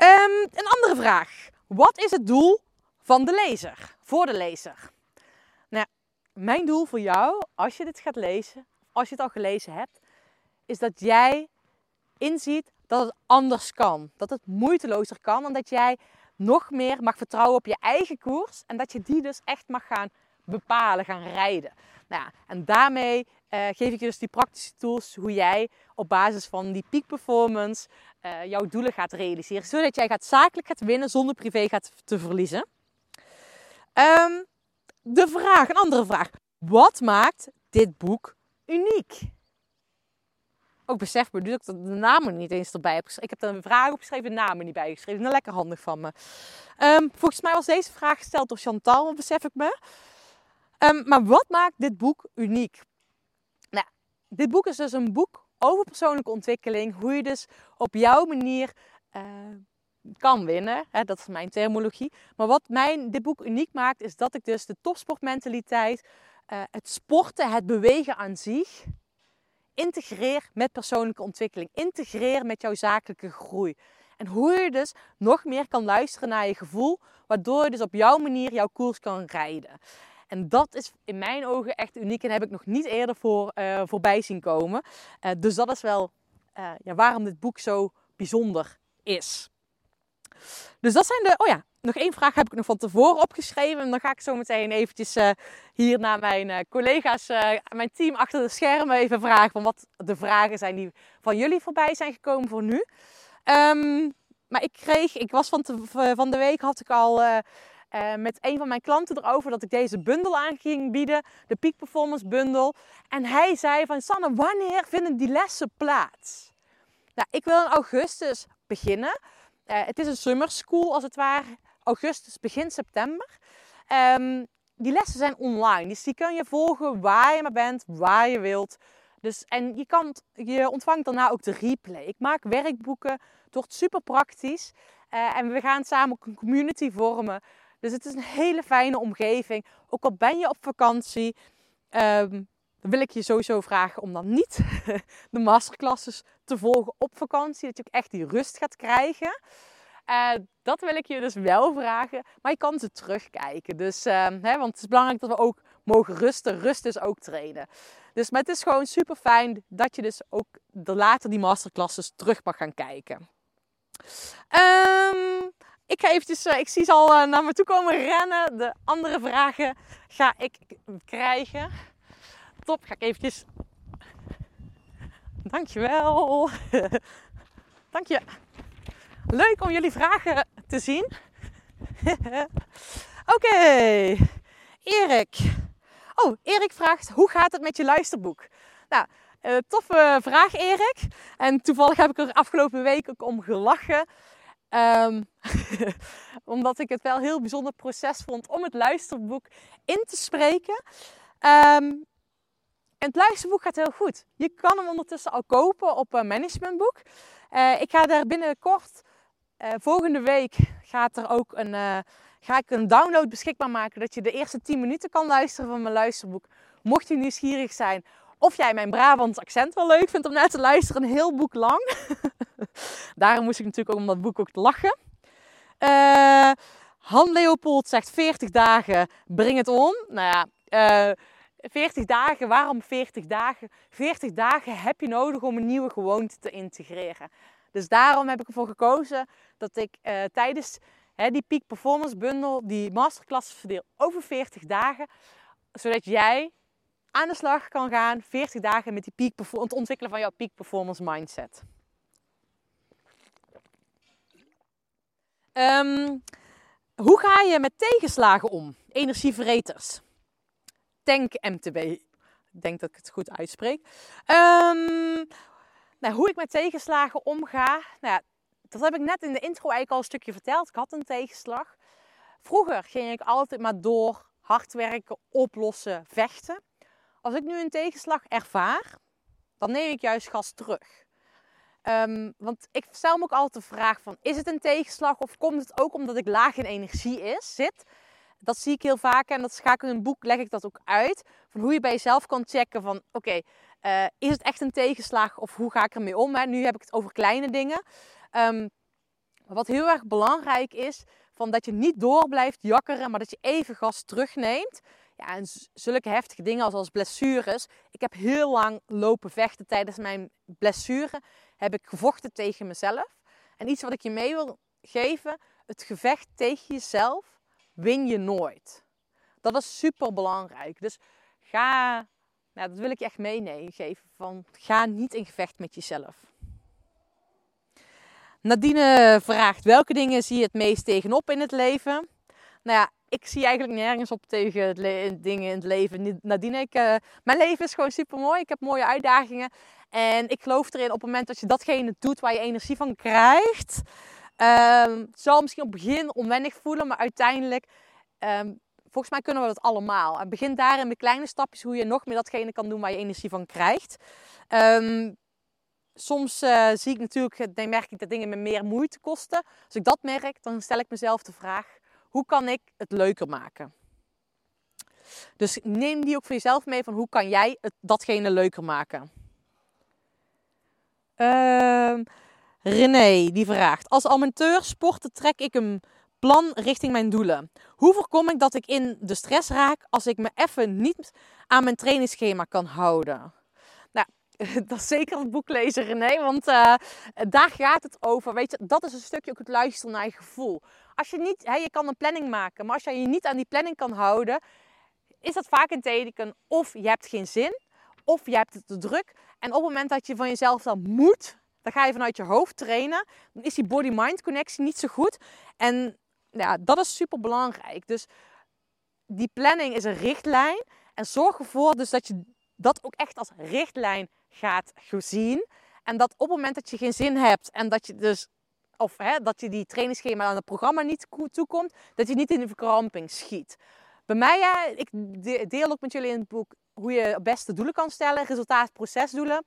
Ehm, een andere vraag. Wat is het doel van de lezer? Voor de lezer? Nou, mijn doel voor jou, als je dit gaat lezen, als je het al gelezen hebt, is dat jij inziet dat het anders kan. Dat het moeitelozer kan en dat jij nog meer mag vertrouwen op je eigen koers. En dat je die dus echt mag gaan bepalen, gaan rijden. Nou en daarmee eh, geef ik je dus die praktische tools hoe jij op basis van die peak performance eh, jouw doelen gaat realiseren. Zodat jij gaat zakelijk gaat winnen zonder privé gaat te verliezen. Ehm, de vraag, een andere vraag. Wat maakt dit boek uniek? Ook besef me nu dat ik de namen niet eens erbij heb geschreven. Ik heb er een vraag opgeschreven, de namen niet bijgeschreven. Nou, lekker handig van me. Ehm, volgens mij was deze vraag gesteld door Chantal, besef ik me. Ehm, maar wat maakt dit boek uniek? Nou, dit boek is dus een boek over persoonlijke ontwikkeling. Hoe je dus op jouw manier eh, kan winnen. Hè, dat is mijn terminologie. Maar wat mijn, dit boek uniek maakt, is dat ik dus de topsportmentaliteit, eh, het sporten, het bewegen aan zich, integreer met persoonlijke ontwikkeling. Integreer met jouw zakelijke groei. En hoe je dus nog meer kan luisteren naar je gevoel, waardoor je dus op jouw manier jouw koers kan rijden. En dat is in mijn ogen echt uniek en heb ik nog niet eerder voor, eh, voorbij zien komen. Eh, dus dat is wel eh, ja, waarom dit boek zo bijzonder is. Dus dat zijn de. Oh ja, nog één vraag heb ik nog van tevoren opgeschreven. En dan ga ik zo meteen eventjes hier naar mijn collega's, mijn team achter de schermen even vragen. Van wat de vragen zijn die van jullie voorbij zijn gekomen voor nu. Ehm, maar ik kreeg, ik was van, van de week had ik al eh, met een van mijn klanten erover dat ik deze bundel aan ging bieden. De Peak Performance bundel. En hij zei van Sanne, wanneer vinden die lessen plaats? Nou, ik wil in augustus beginnen. Eh, het is een summer school als het ware. Augustus, begin september. Ehm, die lessen zijn online. Dus die kun je volgen waar je maar bent, waar je wilt. Dus, en je, kan, je ontvangt daarna ook de replay. Ik maak werkboeken. Het wordt super praktisch. Eh, en we gaan samen ook een community vormen. Dus het is een hele fijne omgeving. Ook al ben je op vakantie. ehm, dan wil ik je sowieso vragen om dan niet de masterclasses te volgen op vakantie. Dat je ook echt die rust gaat krijgen. Eh, dat wil ik je dus wel vragen. Maar je kan ze terugkijken. Dus, eh, hè, want het is belangrijk dat we ook mogen rusten. Rust is ook trainen. Dus maar het is gewoon super fijn dat je dus ook later die masterclasses terug mag gaan kijken. Ehm, ik ga eventjes, eh, ik zie ze al eh, naar me toe komen rennen. De andere vragen ga ik krijgen. Top, ga ik eventjes. Dankjewel. Dank je. Leuk om jullie vragen te zien. Oké, Erik. Oh, Erik vraagt, hoe gaat het met je luisterboek? Nou, eh, toffe vraag Erik. En toevallig heb ik er afgelopen week ook om gelachen. Ehm, omdat ik het wel een heel bijzonder proces vond om het luisterboek in te spreken. En het luisterboek gaat heel goed. Je kan hem ondertussen al kopen op een managementboek. Eh, ik ga daar binnenkort, eh, volgende week, gaat er ook een, eh, ga ik een download beschikbaar maken. Dat je de eerste 10 minuten kan luisteren van mijn luisterboek. Mocht je nieuwsgierig zijn of jij mijn Brabants accent wel leuk vindt om naar te luisteren, een heel boek lang. Daarom moest ik natuurlijk ook om dat boek ook te lachen. Eh, Han Leopold zegt 40 dagen, breng het om. Nou ja, eh, 40 dagen, waarom 40 dagen? 40 dagen heb je nodig om een nieuwe gewoonte te integreren. Dus daarom heb ik ervoor gekozen dat ik eh, tijdens hè, die Peak Performance Bundle die masterclass verdeel over 40 dagen. Zodat jij aan de slag kan gaan 40 dagen met die peak het ontwikkelen van jouw peak performance mindset. Ehm, hoe ga je met tegenslagen om? Energieverreters. Tank MTB. Ik denk dat ik het goed uitspreek. Ehm, nou, hoe ik met tegenslagen omga. Nou ja, dat heb ik net in de intro eigenlijk al een stukje verteld. Ik had een tegenslag. Vroeger ging ik altijd maar door. Hard werken, oplossen, vechten. Als ik nu een tegenslag ervaar, dan neem ik juist gas terug. Ehm, want ik stel me ook altijd de vraag van, is het een tegenslag of komt het ook omdat ik laag in energie is, zit? Dat zie ik heel vaak en dat ga ik in een boek, leg ik dat ook uit. Van hoe je bij jezelf kan checken van, oké, eh, is het echt een tegenslag of hoe ga ik ermee om? Hè? Nu heb ik het over kleine dingen. Ehm, wat heel erg belangrijk is, van dat je niet door blijft jakkeren, maar dat je even gas terugneemt. En zulke heftige dingen als, als blessures. Ik heb heel lang lopen vechten tijdens mijn blessure. Heb ik gevochten tegen mezelf. En iets wat ik je mee wil geven. Het gevecht tegen jezelf win je nooit. Dat is super belangrijk. Dus ga, nou, dat wil ik echt meenemen. Van, ga niet in gevecht met jezelf. Nadine vraagt, welke dingen zie je het meest tegenop in het leven? Nou ja, ik zie eigenlijk nergens op tegen dingen in het leven. Nadine, ik, eh, mijn leven is gewoon super mooi. Ik heb mooie uitdagingen. En ik geloof erin op het moment dat je datgene doet waar je energie van krijgt. ehm, het zal misschien op het begin onwennig voelen, maar uiteindelijk, ehm, volgens mij kunnen we dat allemaal. En begin daarin met kleine stapjes hoe je nog meer datgene kan doen waar je energie van krijgt. Ehm, soms eh, zie ik natuurlijk, dan merk ik dat dingen me meer moeite kosten. Als ik dat merk, dan stel ik mezelf de vraag: hoe kan ik het leuker maken? Dus neem die ook voor jezelf mee van hoe kan jij het, datgene leuker maken? Ehm, René die vraagt: Als amateur sporter trek ik een plan richting mijn doelen. Hoe voorkom ik dat ik in de stress raak als ik me even niet aan mijn trainingsschema kan houden? Nou, dat is zeker het boek lezen, René, want eh, daar gaat het over. Weet je, dat is een stukje ook het luisteren naar je gevoel. Als je niet, hè, je kan een planning maken, maar als je je niet aan die planning kan houden, is dat vaak een teken of je hebt geen zin, of je hebt het te druk. En op het moment dat je van jezelf dan moet, dan ga je vanuit je hoofd trainen, dan is die body-mind connectie niet zo goed. En ja, dat is super belangrijk. Dus die planning is een richtlijn. En zorg ervoor dus dat je dat ook echt als richtlijn gaat zien. En dat op het moment dat je geen zin hebt en dat je dus of hè, dat je die trainingsschema aan het programma niet toekomt, dat je niet in de verkramping schiet. Bij mij, ja, ik de- deel ook met jullie in het boek hoe je het beste doelen kan stellen, resultaat, procesdoelen.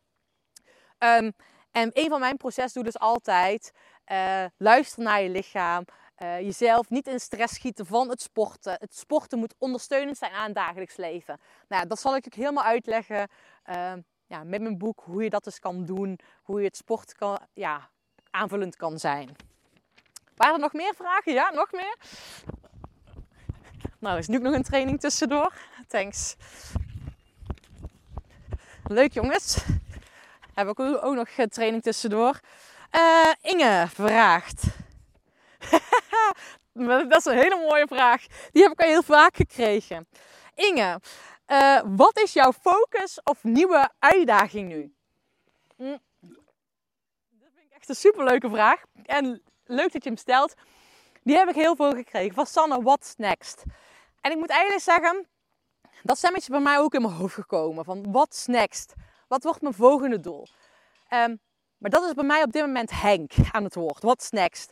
Ehm, en een van mijn procesdoelen is altijd eh, luister naar je lichaam. eh, jezelf niet in stress schieten van het sporten. Het sporten moet ondersteunend zijn aan het dagelijks leven. Nou, dat zal ik ook helemaal uitleggen eh, ja, met mijn boek, hoe je dat dus kan doen, hoe je het sport kan, ja, aanvullend kan zijn. Waren er nog meer vragen? Ja, nog meer? Nou, is nu ook nog een training tussendoor. Thanks. Leuk jongens. Heb ik ook nog een training tussendoor. Eh, Inge vraagt. dat is een hele mooie vraag. Die heb ik al heel vaak gekregen. Inge, eh, wat is jouw focus of nieuwe uitdaging nu? Hm. Dat vind ik echt een superleuke vraag. En leuk dat je hem stelt. Die heb ik heel veel gekregen. Van Sanne, what's next? En ik moet eigenlijk zeggen, dat stemmetje bij mij ook in mijn hoofd gekomen. Van what's next? Wat wordt mijn volgende doel? Ehm, maar dat is bij mij op dit moment Henk aan het woord. What's next?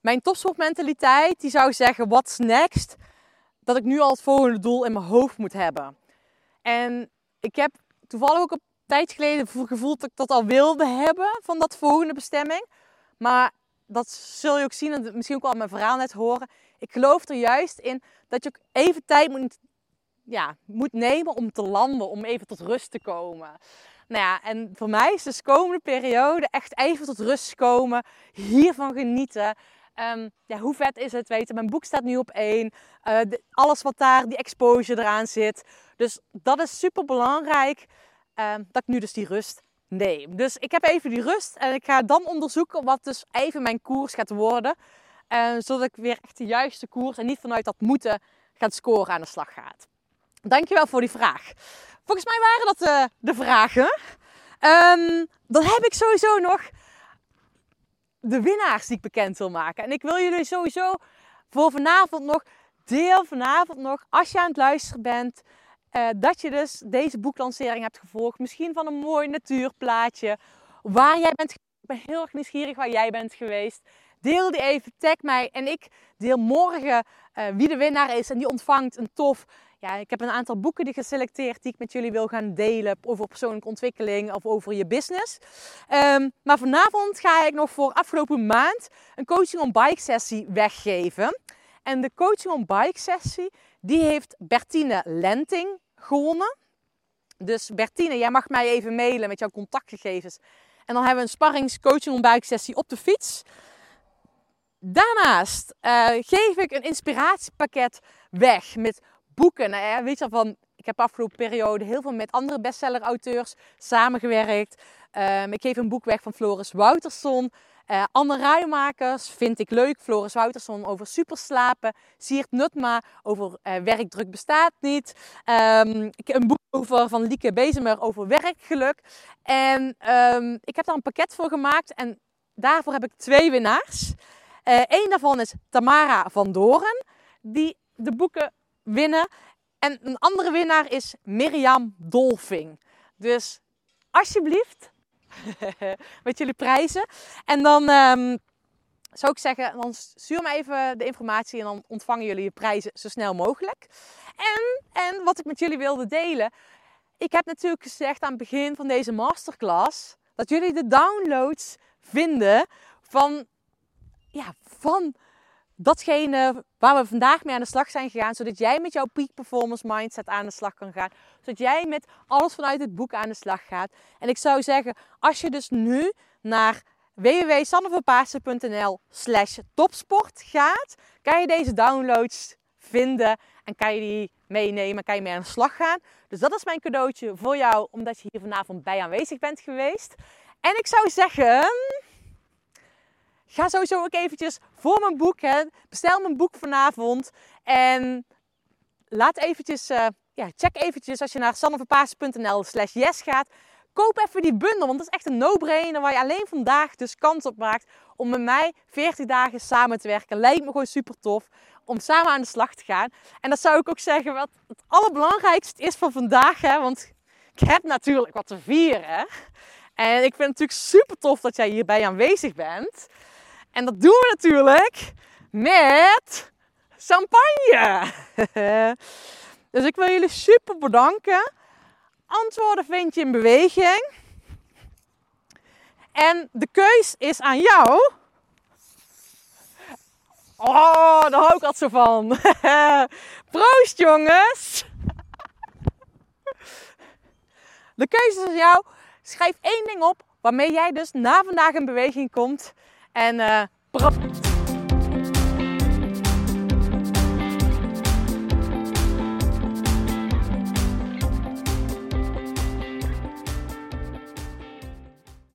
Mijn topsportmentaliteit die zou zeggen what's next? Dat ik nu al het volgende doel in mijn hoofd moet hebben. En ik heb toevallig ook een tijd geleden gevoeld dat ik dat al wilde hebben van dat volgende bestemming. Maar dat zul je ook zien en misschien ook al mijn verhaal net horen. Ik geloof er juist in dat je ook even tijd moet, ja, moet nemen om te landen, om even tot rust te komen. Nou ja, en voor mij is dus de komende periode echt even tot rust komen, hiervan genieten. Ehm, ja, hoe vet is het? Weten, mijn boek staat nu op één. Eh, alles wat daar, die exposure eraan zit. Dus dat is super belangrijk. Ehm, dat ik nu dus die rust neem. Dus ik heb even die rust en ik ga dan onderzoeken wat dus even mijn koers gaat worden. eh, zodat ik weer echt de juiste koers en niet vanuit dat moeten gaan scoren aan de slag gaat. Dankjewel voor die vraag. Volgens mij waren dat eh, de vragen. Ehm, dan heb ik sowieso nog de winnaars die ik bekend wil maken. En ik wil jullie sowieso voor vanavond nog, deel vanavond nog, als je aan het luisteren bent, eh, dat je dus deze boeklancering hebt gevolgd. Misschien van een mooi natuurplaatje. Waar jij bent. Ik ben heel erg nieuwsgierig waar jij bent geweest. Deel die even, tag mij. En ik deel morgen eh, wie de winnaar is. En die ontvangt een tof. Ja, ik heb een aantal boeken die geselecteerd die ik met jullie wil gaan delen. Over persoonlijke ontwikkeling of over je business. Ehm, maar vanavond ga ik nog voor afgelopen maand een coaching on bike sessie weggeven. En de coaching on bike sessie, die heeft Bertine Lenting gewonnen. Dus Bertine, jij mag mij even mailen met jouw contactgegevens. En dan hebben we een sparrings coaching on bike sessie op de fiets. Daarnaast eh, geef ik een inspiratiepakket weg met boeken. Nou ja, weet je van, ik heb afgelopen periode heel veel met andere bestseller-auteurs samengewerkt. Ehm, ik geef een boek weg van Floris Wouterson. Eh, Anne Ruimakers vind ik leuk. Floris Wouterson over superslapen. Siert Nutma over eh, werkdruk bestaat niet. Ehm, ik een boek over, van Lieke Bezemer over werkgeluk. En ehm, ik heb daar een pakket voor gemaakt. En daarvoor heb ik twee winnaars. Eén daarvan is Tamara van Doren. Die de boeken winnen. En een andere winnaar is Mirjam Dolving. Dus alsjeblieft, met jullie prijzen. En dan ehm, zou ik zeggen, dan stuur me even de informatie en dan ontvangen jullie je prijzen zo snel mogelijk. En, en wat ik met jullie wilde delen. Ik heb natuurlijk gezegd aan het begin van deze masterclass dat jullie de downloads vinden van, ja, van datgene waar we vandaag mee aan de slag zijn gegaan. Zodat jij met jouw peak performance mindset aan de slag kan gaan. Zodat jij met alles vanuit het boek aan de slag gaat. En ik zou zeggen, als je dus nu naar www.sanneverpaasen.nl slash topsport gaat, kan je deze downloads vinden en kan je die meenemen, kan je mee aan de slag gaan. Dus dat is mijn cadeautje voor jou, omdat je hier vanavond bij aanwezig bent geweest. En ik zou zeggen, ga sowieso ook eventjes voor mijn boek, hè, bestel mijn boek vanavond en laat eventjes, eh, ja, check eventjes als je naar sanneverpaasen.nl slash yes gaat. Koop even die bundel, want dat is echt een no-brainer waar je alleen vandaag dus kans op maakt om met mij 40 dagen samen te werken. Lijkt me gewoon super tof om samen aan de slag te gaan. En dat zou ik ook zeggen wat het allerbelangrijkste is van vandaag, hè, want ik heb natuurlijk wat te vieren. En ik vind het natuurlijk super tof dat jij hierbij aanwezig bent. En dat doen we natuurlijk met champagne. dus ik wil jullie super bedanken. Antwoorden vind je in beweging. En de keus is aan jou Oh, daar hou ik altijd zo van. Proost jongens! De keuze is aan jou. Schrijf één ding op waarmee jij dus na vandaag in beweging komt. En pro-